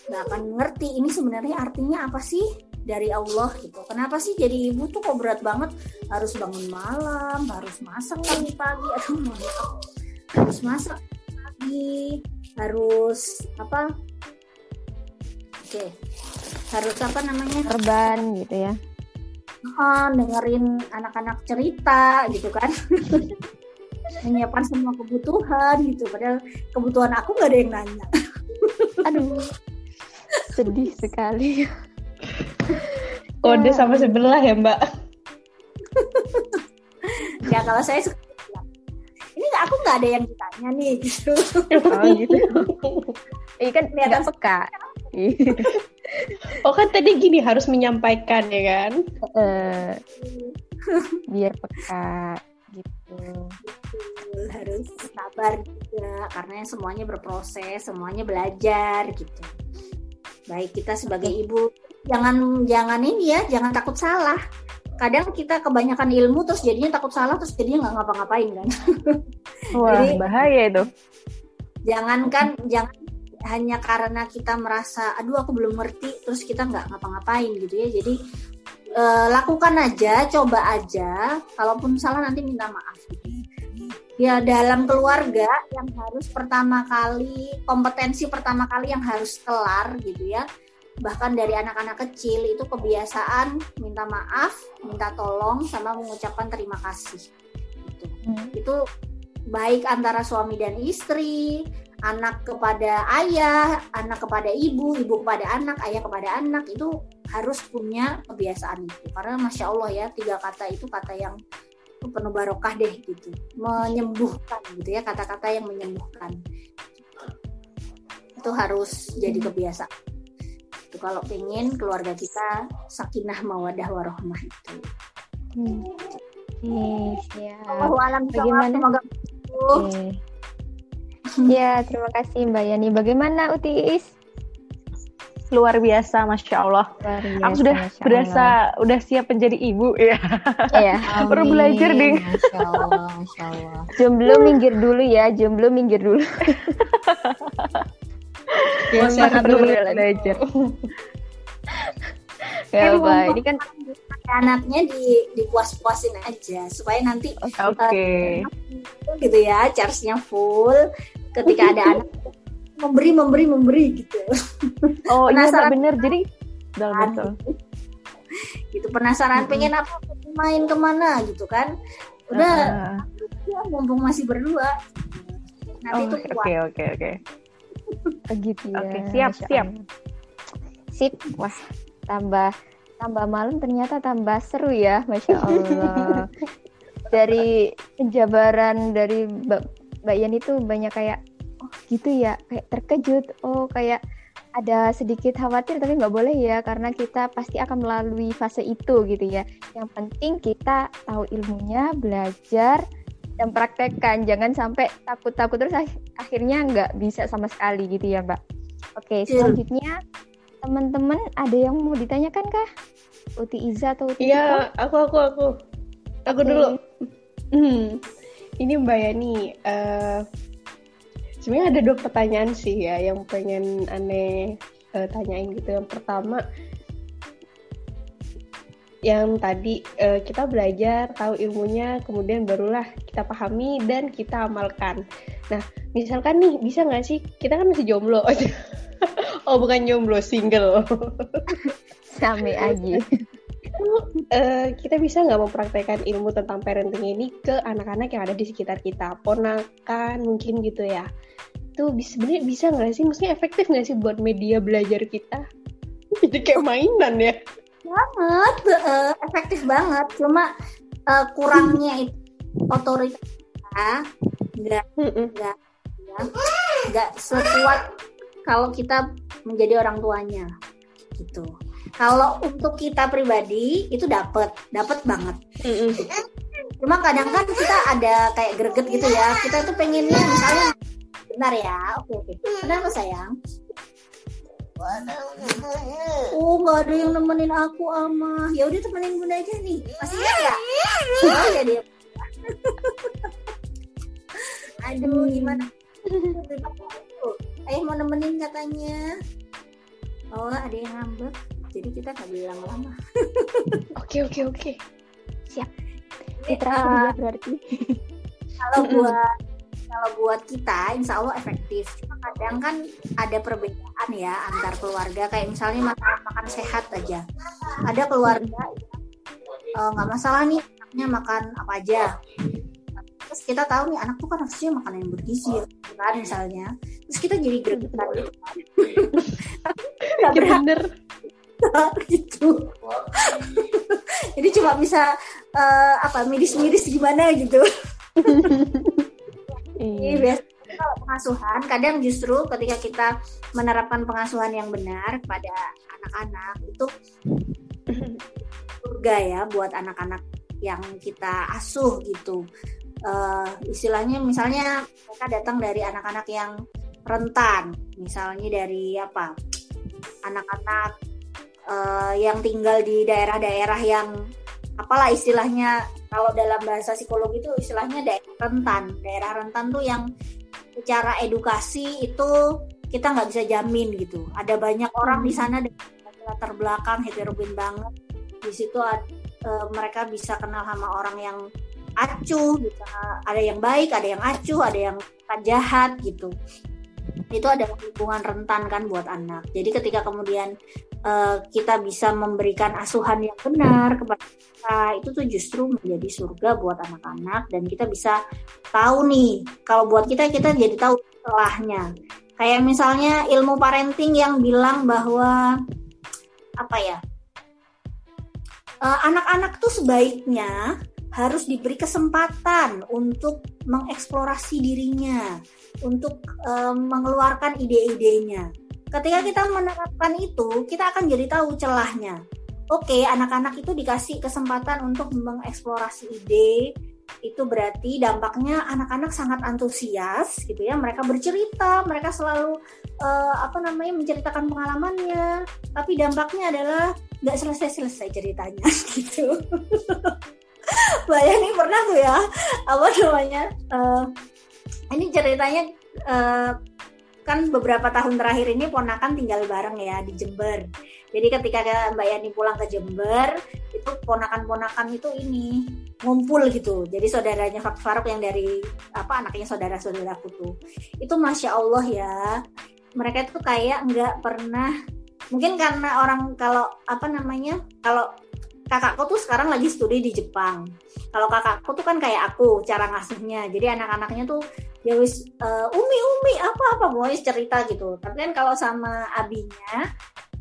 Speaker 3: nggak akan ngerti ini sebenarnya artinya apa sih dari Allah gitu. Kenapa sih jadi ibu tuh kok berat banget? Harus bangun malam harus masak pagi. Pagi atau harus masak pagi harus apa oke. Harus apa namanya?
Speaker 5: Korban gitu ya.
Speaker 3: Uh, dengerin anak-anak cerita gitu kan. Menyiapkan semua kebutuhan gitu. Padahal kebutuhan aku nggak ada yang nanya.
Speaker 5: Aduh. Sedih sekali.
Speaker 4: Kode ya. sama sebelah ya mbak.
Speaker 3: Ya kalau saya suka ini aku nggak ada yang ditanya nih gitu
Speaker 5: oh gitu iya kan kelihatan peka
Speaker 6: Oh kan tadi gini harus menyampaikan ya kan?
Speaker 2: Eh, biar peka gitu.
Speaker 3: Harus sabar juga karena semuanya berproses, semuanya belajar gitu. Baik kita sebagai ibu jangan jangan ini ya, jangan takut salah. Kadang kita kebanyakan ilmu terus jadinya takut salah terus jadinya nggak ngapa-ngapain kan.
Speaker 4: Wah,
Speaker 3: Jadi-
Speaker 4: bahaya itu.
Speaker 3: Jangankan jangan hanya karena kita merasa aduh aku belum ngerti terus kita nggak ngapa-ngapain gitu ya. Jadi eh, lakukan aja, coba aja. Kalaupun salah nanti minta maaf. gitu. Ya dalam keluarga yang harus pertama kali kompetensi pertama kali yang harus kelar gitu ya. Bahkan dari anak-anak kecil itu kebiasaan minta maaf, minta tolong sama mengucapkan terima kasih. Gitu.
Speaker 2: Hmm.
Speaker 3: Itu baik antara suami dan istri, anak kepada ayah, anak kepada ibu, ibu kepada anak, ayah kepada anak itu harus punya kebiasaan itu. Karena masya Allah ya tiga kata itu kata yang penuh barokah deh gitu, menyembuhkan gitu ya kata-kata yang menyembuhkan. Itu harus jadi kebiasaan. Itu kalau pengen keluarga kita sakinah mawadah warohmah itu.
Speaker 2: Nih, siap.
Speaker 3: Allahu alam bishawab.
Speaker 2: Bagaimana?
Speaker 3: semoga
Speaker 2: Oke. Ya, terima kasih Mbak Yani. Bagaimana Utis?
Speaker 4: Luar biasa, masya Allah.
Speaker 2: Luar
Speaker 4: Aku sudah
Speaker 2: Masya
Speaker 4: berasa udah siap menjadi ibu ya.
Speaker 2: Allah. Iya.
Speaker 4: Baru belajar, Ding.
Speaker 5: Masya Allah, Masya Allah.
Speaker 2: Jomblo minggir dulu ya, jomblo minggir dulu.
Speaker 6: Ya,
Speaker 4: Mohon
Speaker 6: sehat
Speaker 4: maaf,
Speaker 6: dulu.
Speaker 4: baru belajar.
Speaker 2: Ya,
Speaker 3: Eh,
Speaker 2: Mbak. Ini kan
Speaker 3: anaknya di dipuas-puasin aja supaya nanti
Speaker 4: Oke.
Speaker 3: gitu ya charge-nya full ketika ada anak memberi memberi memberi gitu
Speaker 4: Oh iya
Speaker 3: Penasaran.
Speaker 4: Mbak, bener. Jadi betul betul.
Speaker 3: gitu penasaran pengen apa main ke mana gitu kan udah
Speaker 4: Ah,
Speaker 3: ya, mumpung masih berdua nanti
Speaker 4: Oh,
Speaker 3: itu
Speaker 4: Oke oke oke.
Speaker 2: Gitu ya.
Speaker 4: Oke, siap,
Speaker 2: Masya
Speaker 4: siap.
Speaker 2: Allah. Sip. Wah, tambah tambah malam ternyata tambah seru ya, Masya Allah. dari penjabaran dari Mbak, Mbak Yani itu banyak kayak, oh gitu ya, kayak terkejut. Oh kayak ada sedikit khawatir tapi nggak boleh ya karena kita pasti akan melalui fase itu gitu ya. Yang penting kita tahu ilmunya, belajar dan praktekkan. Jangan sampai takut-takut terus ak- akhirnya nggak bisa sama sekali gitu ya, Mbak. Oke, selanjutnya teman-teman ada yang mau ditanyakan kah? Uti Iza atau Uti?
Speaker 6: Iya, aku aku aku. Aku
Speaker 2: Oke.
Speaker 6: dulu. Hmm. Ini Mbak Yani, eh sebenarnya ada dua pertanyaan sih ya yang pengen aneh eh, tanyain gitu. Yang pertama, yang tadi eh, kita belajar tahu ilmunya, kemudian barulah kita pahami dan kita amalkan. Nah, misalkan nih bisa nggak sih kita kan masih jomblo? oh bukan jomblo, single.
Speaker 2: Same aja.
Speaker 6: Eh, kita bisa nggak mempraktekkan ilmu tentang parenting ini ke anak-anak yang ada di sekitar kita, ponakan mungkin gitu ya. Itu sebenarnya bisa nggak sih? Maksudnya efektif nggak sih buat media belajar kita? Jadi kayak mainan ya.
Speaker 3: banget eh, efektif banget cuma eh, kurangnya itu otoritas nggak
Speaker 6: Mm-mm.
Speaker 3: nggak sekuat kalau kita menjadi orang tuanya gitu. Kalau untuk kita pribadi itu dapat dapat banget. Cuma kadang kan kita ada kayak greget gitu ya kita tuh pengennya misalnya bentar ya oke oke kenapa sayang. Oh nggak ada yang nemenin aku ama. Ya udah temenin bunda aja nih. Masih ingat ya oh ya dia aduh gimana? Ayah mau nemenin katanya. Oh ada yang ngambek. Jadi kita nggak bilang lama
Speaker 6: Oke oke oke.
Speaker 2: Citra
Speaker 3: Ah.
Speaker 2: Surya berarti.
Speaker 3: kalau buat kalau buat kita insya Allah efektif. Cuma kadang kan ada perbedaan ya antar keluarga. Kayak misalnya makan makan sehat aja. Ada keluarga yang eh, nggak masalah nih anaknya makan apa aja kita tahu nih anak tuh kan harusnya makan yang bergizi gitu kan misalnya. Terus kita jadi gregetan gitu. kan nggak
Speaker 6: bener.
Speaker 3: gitu. Jadi cuma bisa eh, apa midis-midis gimana gitu. Iya,
Speaker 4: Iya.
Speaker 3: biasanya kalau pengasuhan kadang justru ketika kita menerapkan pengasuhan yang benar kepada anak-anak itu surga ya buat anak-anak yang kita asuh gitu uh, istilahnya misalnya mereka datang dari anak-anak yang rentan. Misalnya dari apa? Anak-anak uh, yang tinggal di daerah-daerah yang apalah istilahnya kalau dalam bahasa psikologi itu istilahnya daerah rentan. Daerah rentan tuh yang secara edukasi itu kita nggak bisa jamin gitu. Ada banyak orang di sana latar belakang heterogen banget. Di situ uh, mereka bisa kenal sama orang yang acuh bisa ada yang baik ada yang acuh ada yang jahat gitu. Itu ada lingkungan rentan kan buat anak. Jadi ketika kemudian uh, kita bisa memberikan asuhan yang benar kepada kita itu tuh justru menjadi surga buat anak-anak dan kita bisa tahu nih kalau buat kita kita jadi tahu celahnya kayak misalnya ilmu parenting yang bilang bahwa apa ya Eh, anak-anak tuh sebaiknya harus diberi kesempatan untuk mengeksplorasi dirinya, untuk um, mengeluarkan ide-idenya. Ketika kita menerapkan itu, kita akan jadi tahu celahnya. Oke, anak-anak itu dikasih kesempatan untuk mengeksplorasi ide, itu berarti dampaknya anak-anak sangat antusias gitu ya mereka bercerita mereka selalu uh, apa namanya menceritakan pengalamannya tapi dampaknya adalah nggak selesai-selesai ceritanya gitu Bayani pernah tuh ya apa namanya uh, ini ceritanya uh, kan beberapa tahun terakhir ini ponakan tinggal bareng ya di Jember. Jadi ketika Mbak Yani pulang ke Jember, itu ponakan-ponakan itu ini ngumpul gitu. Jadi saudaranya Fak Faruk yang dari apa anaknya saudara-saudaraku tuh. Itu masya Allah ya, mereka itu kayak nggak pernah mungkin karena orang kalau apa namanya kalau kakakku tuh sekarang lagi studi di Jepang. Kalau kakakku tuh kan kayak aku cara ngasuhnya. Jadi anak-anaknya tuh ya wis uh, umi umi apa apa mau cerita gitu. Tapi kan kalau sama abinya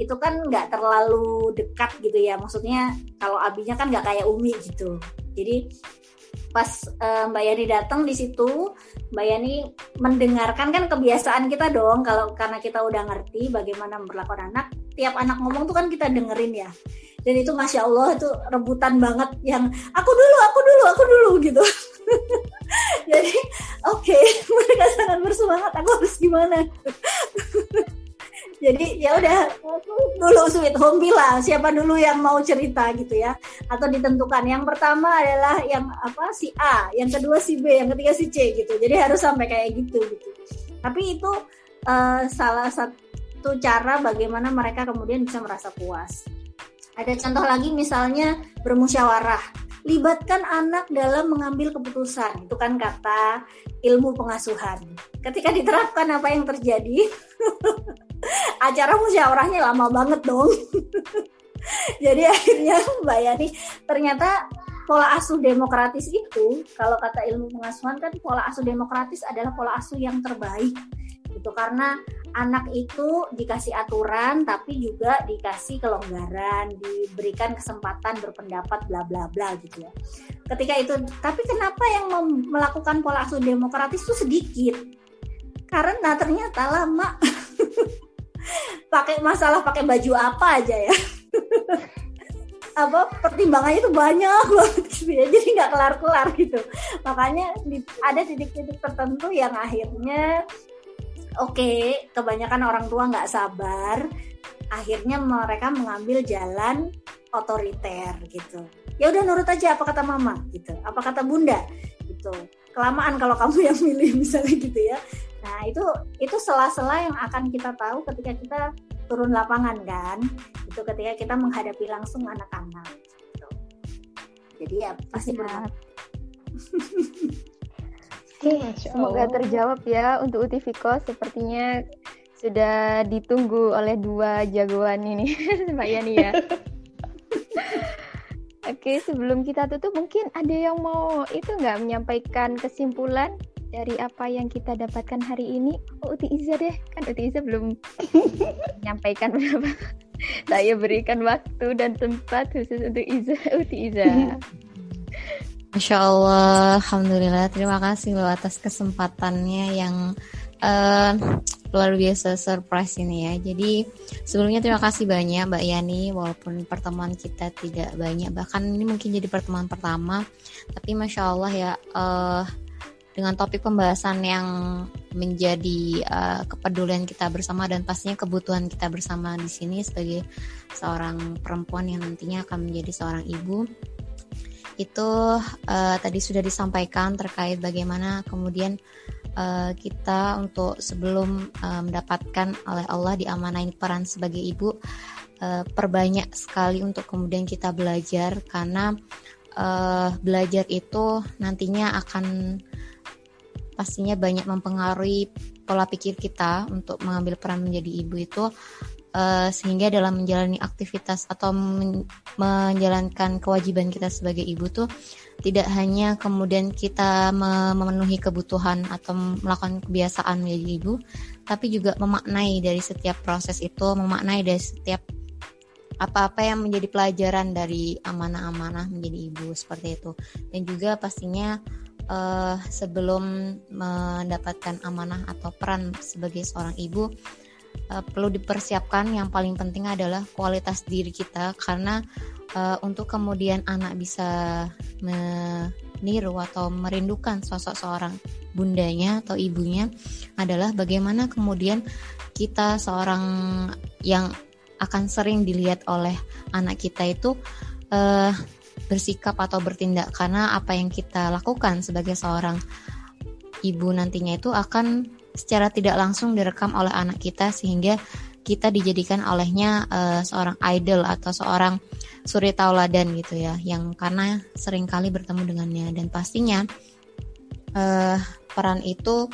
Speaker 3: itu kan nggak terlalu dekat gitu ya. Maksudnya kalau abinya kan nggak kayak umi gitu. Jadi pas uh, Mbak Yani datang di situ, Mbak Yani mendengarkan kan kebiasaan kita dong kalau karena kita udah ngerti bagaimana memperlakukan anak, tiap anak ngomong tuh kan kita dengerin ya. Dan itu masya Allah itu rebutan banget yang aku dulu, aku dulu, aku dulu gitu. Jadi oke okay, mereka sangat bersemangat. Aku harus gimana? jadi ya udah dulu sweet home lah siapa dulu yang mau cerita? gitu ya. Atau ditentukan. Yang pertama adalah yang apa si A yang kedua si B yang ketiga si C gitu. Jadi harus sampai kayak gitu gitu. Tapi itu uh, salah satu cara bagaimana mereka kemudian bisa merasa puas. Ada contoh lagi misalnya bermusyawarah. Libatkan anak dalam mengambil keputusan. Itu kan kata ilmu pengasuhan. Ketika diterapkan apa yang terjadi? acara musyawarahnya lama banget dong. Jadi akhirnya Mbak Yani ternyata pola asuh demokratis itu kalau kata ilmu pengasuhan kan pola asuh demokratis adalah pola asuh yang terbaik. Itu karena anak itu dikasih aturan tapi juga dikasih kelonggaran diberikan kesempatan berpendapat bla bla bla gitu ya. Ketika itu tapi kenapa yang melakukan pola asuh demokratis itu sedikit? Karena ternyata lama pakai masalah pakai baju apa aja ya? Apa pertimbangannya itu banyak banget gitu ya. Jadi nggak kelar kelar gitu. Makanya ada titik-titik tertentu yang akhirnya oke okay, kebanyakan orang tua nggak sabar. Akhirnya mereka mengambil jalan otoriter gitu. Ya udah nurut aja apa kata mama gitu apa kata bunda gitu. Kelamaan kalau kamu yang milih misalnya gitu ya Nah, itu itu sela-sela yang akan kita tahu ketika kita turun lapangan kan. Itu ketika kita menghadapi langsung anak-anak. Gitu. Jadi ya pasti.
Speaker 2: Oke, semoga terjawab ya untuk Utiviko sepertinya sudah ditunggu oleh dua jagoan ini Mbak Yani ya. Oke, sebelum kita tutup mungkin ada yang mau itu nggak menyampaikan kesimpulan dari apa yang kita dapatkan hari ini. Oh, Uti Iza deh. Kan Uti Iza belum menyampaikan berapa. Saya berikan waktu dan tempat khusus untuk Iza Uti Iza.
Speaker 7: Masya Allah, Alhamdulillah. Terima kasih loh atas kesempatannya yang
Speaker 5: uh, luar biasa surprise ini ya. Jadi sebelumnya terima kasih banyak Mbak Yani walaupun pertemuan kita tidak banyak. Bahkan ini mungkin jadi pertemuan pertama. Tapi masya Allah ya uh, dengan topik pembahasan yang menjadi uh, kepedulian kita bersama dan pastinya kebutuhan kita bersama di sini sebagai seorang perempuan yang nantinya akan menjadi seorang ibu. Itu uh, tadi sudah disampaikan terkait bagaimana kemudian uh, kita untuk sebelum uh, mendapatkan oleh Allah diamanain peran sebagai ibu uh, perbanyak sekali untuk kemudian kita belajar karena uh, belajar itu nantinya akan pastinya banyak mempengaruhi pola pikir kita untuk mengambil peran menjadi ibu itu uh, sehingga dalam menjalani aktivitas atau men menjalankan kewajiban kita sebagai ibu tuh tidak hanya kemudian kita memenuhi kebutuhan atau melakukan kebiasaan menjadi ibu, tapi juga memaknai dari setiap proses itu, memaknai dari setiap apa-apa yang menjadi pelajaran dari amanah-amanah menjadi ibu seperti itu. Dan juga pastinya uh, sebelum mendapatkan amanah atau peran sebagai seorang ibu uh, perlu dipersiapkan yang paling penting adalah kualitas diri kita karena uh, untuk kemudian anak bisa meniru atau merindukan sosok seorang bundanya atau ibunya adalah bagaimana kemudian kita seorang yang akan sering dilihat oleh anak kita itu uh, bersikap atau bertindak. Karena apa yang kita lakukan sebagai seorang ibu nantinya itu akan secara tidak langsung direkam oleh anak kita sehingga kita dijadikan olehnya uh, seorang idol atau seorang suri tauladan gitu ya yang karena sering kali bertemu dengannya. Dan pastinya uh, peran itu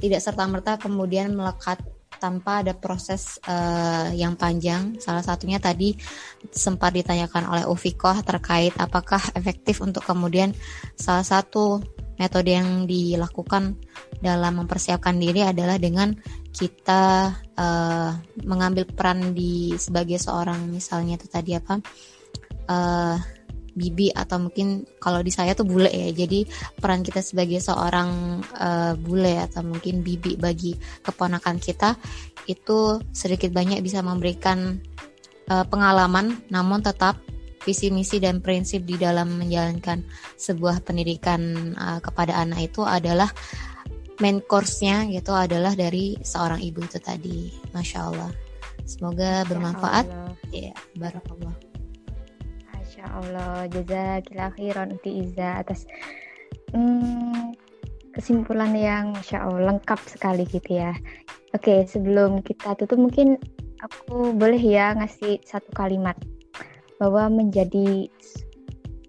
Speaker 5: tidak serta merta kemudian melekat tanpa ada proses uh, yang panjang. Salah satunya tadi sempat ditanyakan oleh Ufikoh terkait apakah efektif untuk kemudian salah satu metode yang dilakukan dalam mempersiapkan diri adalah dengan kita uh, mengambil peran di sebagai seorang misalnya itu tadi apa uh, bibi atau mungkin kalau di saya tuh bule ya. Jadi peran kita sebagai seorang uh, bule atau mungkin bibi bagi keponakan kita itu sedikit banyak bisa memberikan uh, pengalaman namun tetap visi misi dan prinsip di dalam menjalankan sebuah pendidikan uh, kepada anak itu adalah main course-nya gitu adalah dari seorang ibu itu tadi. Masya Allah. Semoga bermanfaat. Ya barakallah
Speaker 2: Masya Allah, jazakillah khairan Uti Iza atas hmm, kesimpulan yang Masya Allah lengkap sekali gitu ya. Oke, sebelum kita tutup mungkin aku boleh ya ngasih satu kalimat bahwa menjadi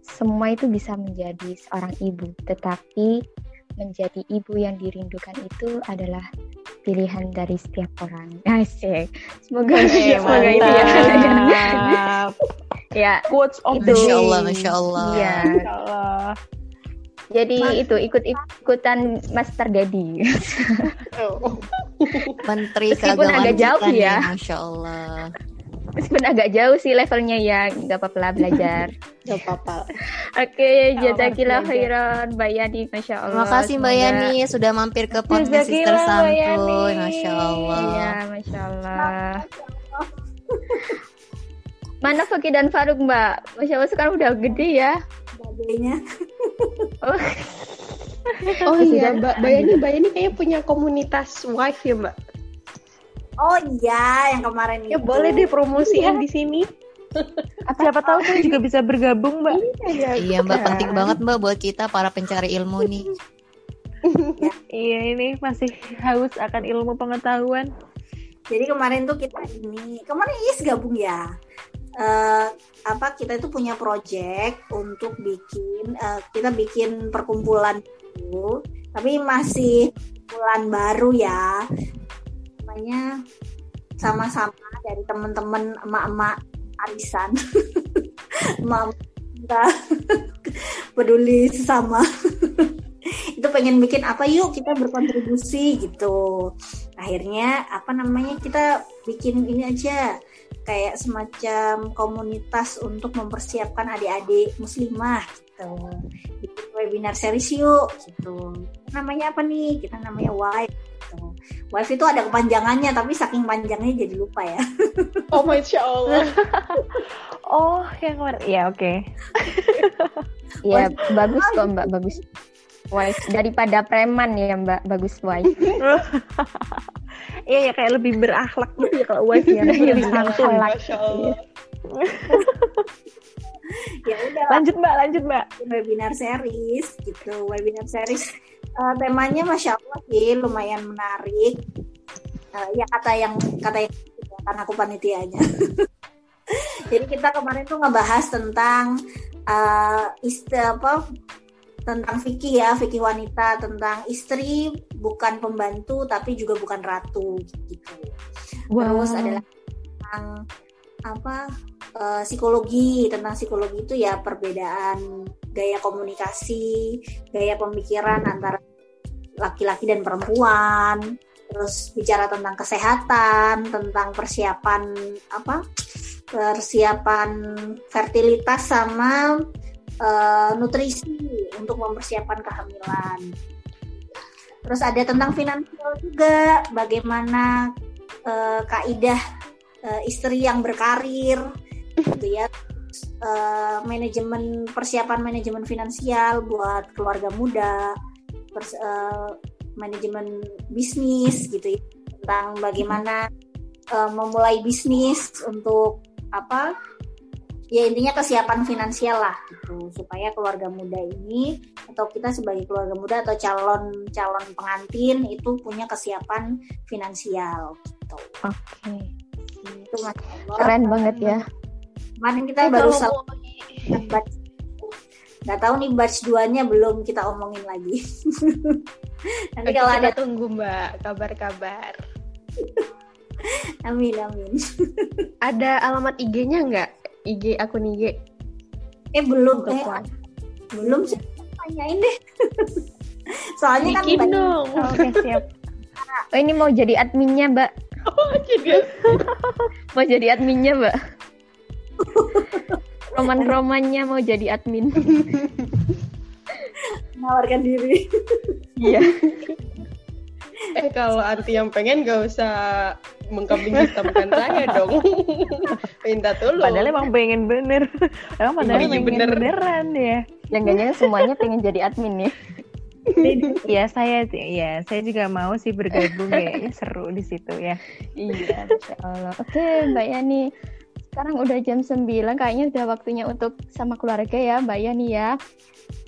Speaker 2: semua itu bisa menjadi seorang ibu, tetapi menjadi ibu yang dirindukan itu adalah pilihan dari setiap orang. Asik. Semoga, semoga itu ya.
Speaker 4: ya quotes of
Speaker 5: the Masya Allah Masya Allah
Speaker 2: ya Masya Allah jadi Mas. itu ikut ikutan Master Dedi
Speaker 5: oh. Menteri Meskipun
Speaker 2: agak jauh ya. ya
Speaker 5: Masya Allah
Speaker 2: Meskipun agak jauh sih levelnya ya, nggak apa-apa belajar.
Speaker 6: Gak apa-apa.
Speaker 2: Oke, jazakillah khairan Mbak Yani, Masya Allah.
Speaker 5: Terima kasih Mbak Yani sudah mampir ke podcast Sister Santuy, Masya Allah.
Speaker 2: Iya, Masya Allah. Mana Fakih dan Faruk Mbak? Masya Allah sekarang udah gede ya.
Speaker 3: Babenya.
Speaker 6: oh. oh iya Mbak, Mbak ini Mbak ini kayak punya komunitas wife ya Mbak?
Speaker 3: Oh iya, yang kemarin
Speaker 6: ya, itu. Boleh deh promosiin iya. di sini.
Speaker 4: Siapa tahu tuh juga bisa bergabung Mbak.
Speaker 5: Iya, iya Mbak, kan. penting banget Mbak buat kita para pencari ilmu nih.
Speaker 4: iya ini masih haus akan ilmu pengetahuan.
Speaker 3: Jadi kemarin tuh kita ini, kemarin Is gabung ya uh, apa kita itu punya project untuk bikin uh, kita bikin perkumpulan itu tapi masih bulan baru ya. Namanya sama-sama dari teman-teman emak-emak arisan. Emak kita peduli sama. Itu pengen bikin apa yuk kita berkontribusi gitu. Akhirnya apa namanya kita bikin ini aja kayak semacam komunitas untuk mempersiapkan adik-adik muslimah gitu. Bikin webinar series yuk gitu. Namanya apa nih? Kita namanya Wife gitu. Wife itu ada kepanjangannya, tapi saking panjangnya jadi lupa ya.
Speaker 6: Oh masya Allah.
Speaker 4: Oh, yang kemarin. Ya, oke.
Speaker 2: Ya bagus kok Mbak, bagus. Wife daripada preman ya Mbak, bagus wife.
Speaker 4: Iya, ya kayak lebih berakhlak gitu ya kalau wife ya.
Speaker 2: Iya,
Speaker 4: lebih santun.
Speaker 6: Masya Allah.
Speaker 3: ya udah
Speaker 4: Lanjut Mbak, lanjut Mbak.
Speaker 3: webinar series gitu. Webinar series eh, temanya masya Allah sih lumayan menarik. Eh, ya kata yang kata yang karena aku panitianya. Jadi kita kemarin tuh ngebahas tentang eh istri apa tentang fikih ya, fikih wanita tentang istri bukan pembantu tapi juga bukan ratu gitu. Terus adalah tentang apa eh, psikologi tentang psikologi itu ya perbedaan gaya komunikasi, gaya pemikiran antara laki-laki dan perempuan. Terus bicara tentang kesehatan, tentang persiapan apa? persiapan fertilitas sama eh, nutrisi untuk mempersiapkan kehamilan. Terus ada tentang finansial juga, bagaimana eh, kaidah eh, istri yang berkarir, gitu ya. Eh, manajemen persiapan manajemen finansial buat keluarga muda, pers- eh, manajemen bisnis, gitu ya. Tentang bagaimana eh, memulai bisnis untuk apa ya intinya kesiapan finansial lah gitu supaya keluarga muda ini atau kita sebagai keluarga muda atau calon calon pengantin itu punya kesiapan finansial gitu
Speaker 2: Oke.
Speaker 3: itu Masya Allah.
Speaker 2: Keren banget ya.
Speaker 3: kemarin kita
Speaker 6: Eh,
Speaker 3: baru selesai batch nggak tahu nih batch 2 nya belum kita omongin lagi nanti
Speaker 6: Oke,
Speaker 3: kalau
Speaker 6: kita
Speaker 3: ada
Speaker 6: tunggu Mbak kabar-kabar.
Speaker 3: amin amin
Speaker 6: Ada alamat IG-nya nggak? IG akun IG
Speaker 3: eh belum
Speaker 6: untuk
Speaker 3: eh, belum sih tanyain deh soalnya kan
Speaker 6: Bikin
Speaker 3: banyak-
Speaker 6: dong.
Speaker 4: Oke, siap.
Speaker 2: Oh ini mau jadi adminnya Mbak,
Speaker 6: Jadi
Speaker 2: mau jadi adminnya Mbak. Roman-romannya mau jadi admin.
Speaker 3: menawarkan diri
Speaker 2: Iya.
Speaker 6: Eh kalau anti yang pengen gak usah mengkambing hitamkan saya dong. Minta tolong.
Speaker 4: Padahal emang pengen bener. Emang padahal
Speaker 6: Iya,
Speaker 4: pengen
Speaker 6: bener.
Speaker 4: beneran ya.
Speaker 2: Jangan-jangan semuanya pengen jadi admin nih.
Speaker 4: Iya saya, ya saya juga mau sih bergabung kayaknya seru di situ ya.
Speaker 2: Iya, Masya Allah. Oke, Mbak Yani. Sekarang udah jam 9, kayaknya udah waktunya untuk sama keluarga ya, Mbak Yani ya.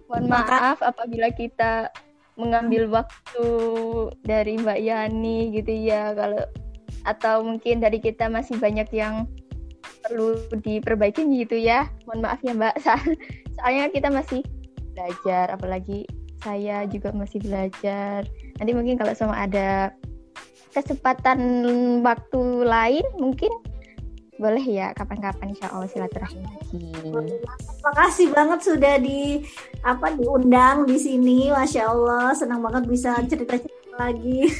Speaker 2: Mohon maaf apabila kita mengambil waktu dari Mbak Yani gitu ya, kalau atau mungkin dari kita masih banyak yang perlu diperbaiki gitu ya. Mohon maaf ya, Mbak. So- Soalnya kita masih belajar, apalagi saya juga masih belajar. Nanti mungkin kalau sama ada kesempatan waktu lain mungkin boleh ya kapan-kapan insya Allah silaturahmi lagi.
Speaker 3: Makasih banget sudah di apa diundang di sini, masya Allah senang banget bisa cerita-cerita lagi.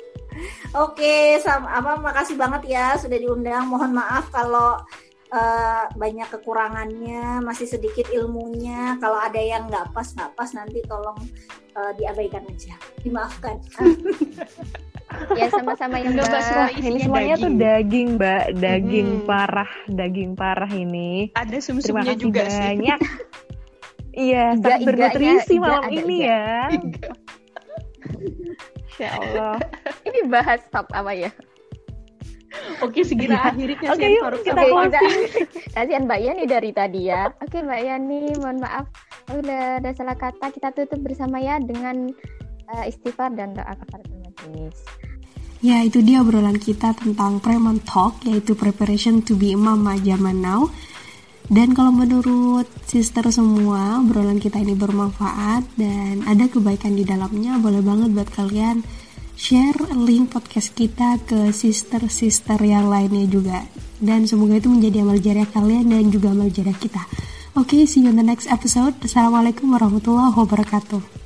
Speaker 3: Oke, sama apa makasih banget ya sudah diundang. Mohon maaf kalau eh, banyak kekurangannya, masih sedikit ilmunya. Kalau ada yang nggak pas nggak pas nanti tolong eh, diabaikan aja, dimaafkan.
Speaker 2: Ya sama-sama yang
Speaker 6: Mbak, semua
Speaker 4: Ini semuanya tuh
Speaker 6: daging.
Speaker 4: daging, Mbak. Daging
Speaker 6: Mm-mm.
Speaker 4: parah, daging parah ini.
Speaker 6: Ada
Speaker 4: Terima
Speaker 6: sumsumnya
Speaker 4: kasih
Speaker 6: juga sih.
Speaker 4: banyak. Iya,
Speaker 2: Iga-
Speaker 4: sangat bernutrisi
Speaker 2: iga
Speaker 4: malam
Speaker 2: ada
Speaker 4: ini
Speaker 2: iga.
Speaker 4: ya. Insya Allah.
Speaker 2: Ini bahas top apa ya?
Speaker 6: Oke, segera akhiri
Speaker 4: Oke, yuk,
Speaker 6: Faruk
Speaker 4: kita closing.
Speaker 2: Kasihan Mbak Yani dari tadi ya. Oke Mbak Yani, mohon maaf udah ada salah kata. Kita tutup bersama ya dengan eh, istighfar dan doa kafaratul
Speaker 7: Ya, itu dia obrolan kita tentang Preman Talk, yaitu Preparation to be Mama Zaman Now. Dan kalau menurut sister semua, obrolan kita ini bermanfaat dan ada kebaikan di dalamnya, boleh banget buat kalian share link podcast kita ke sister-sister yang lainnya juga. Dan semoga itu menjadi amal jariah kalian dan juga amal jariah kita. Oke, see you in the next episode. Assalamualaikum warahmatullahi wabarakatuh.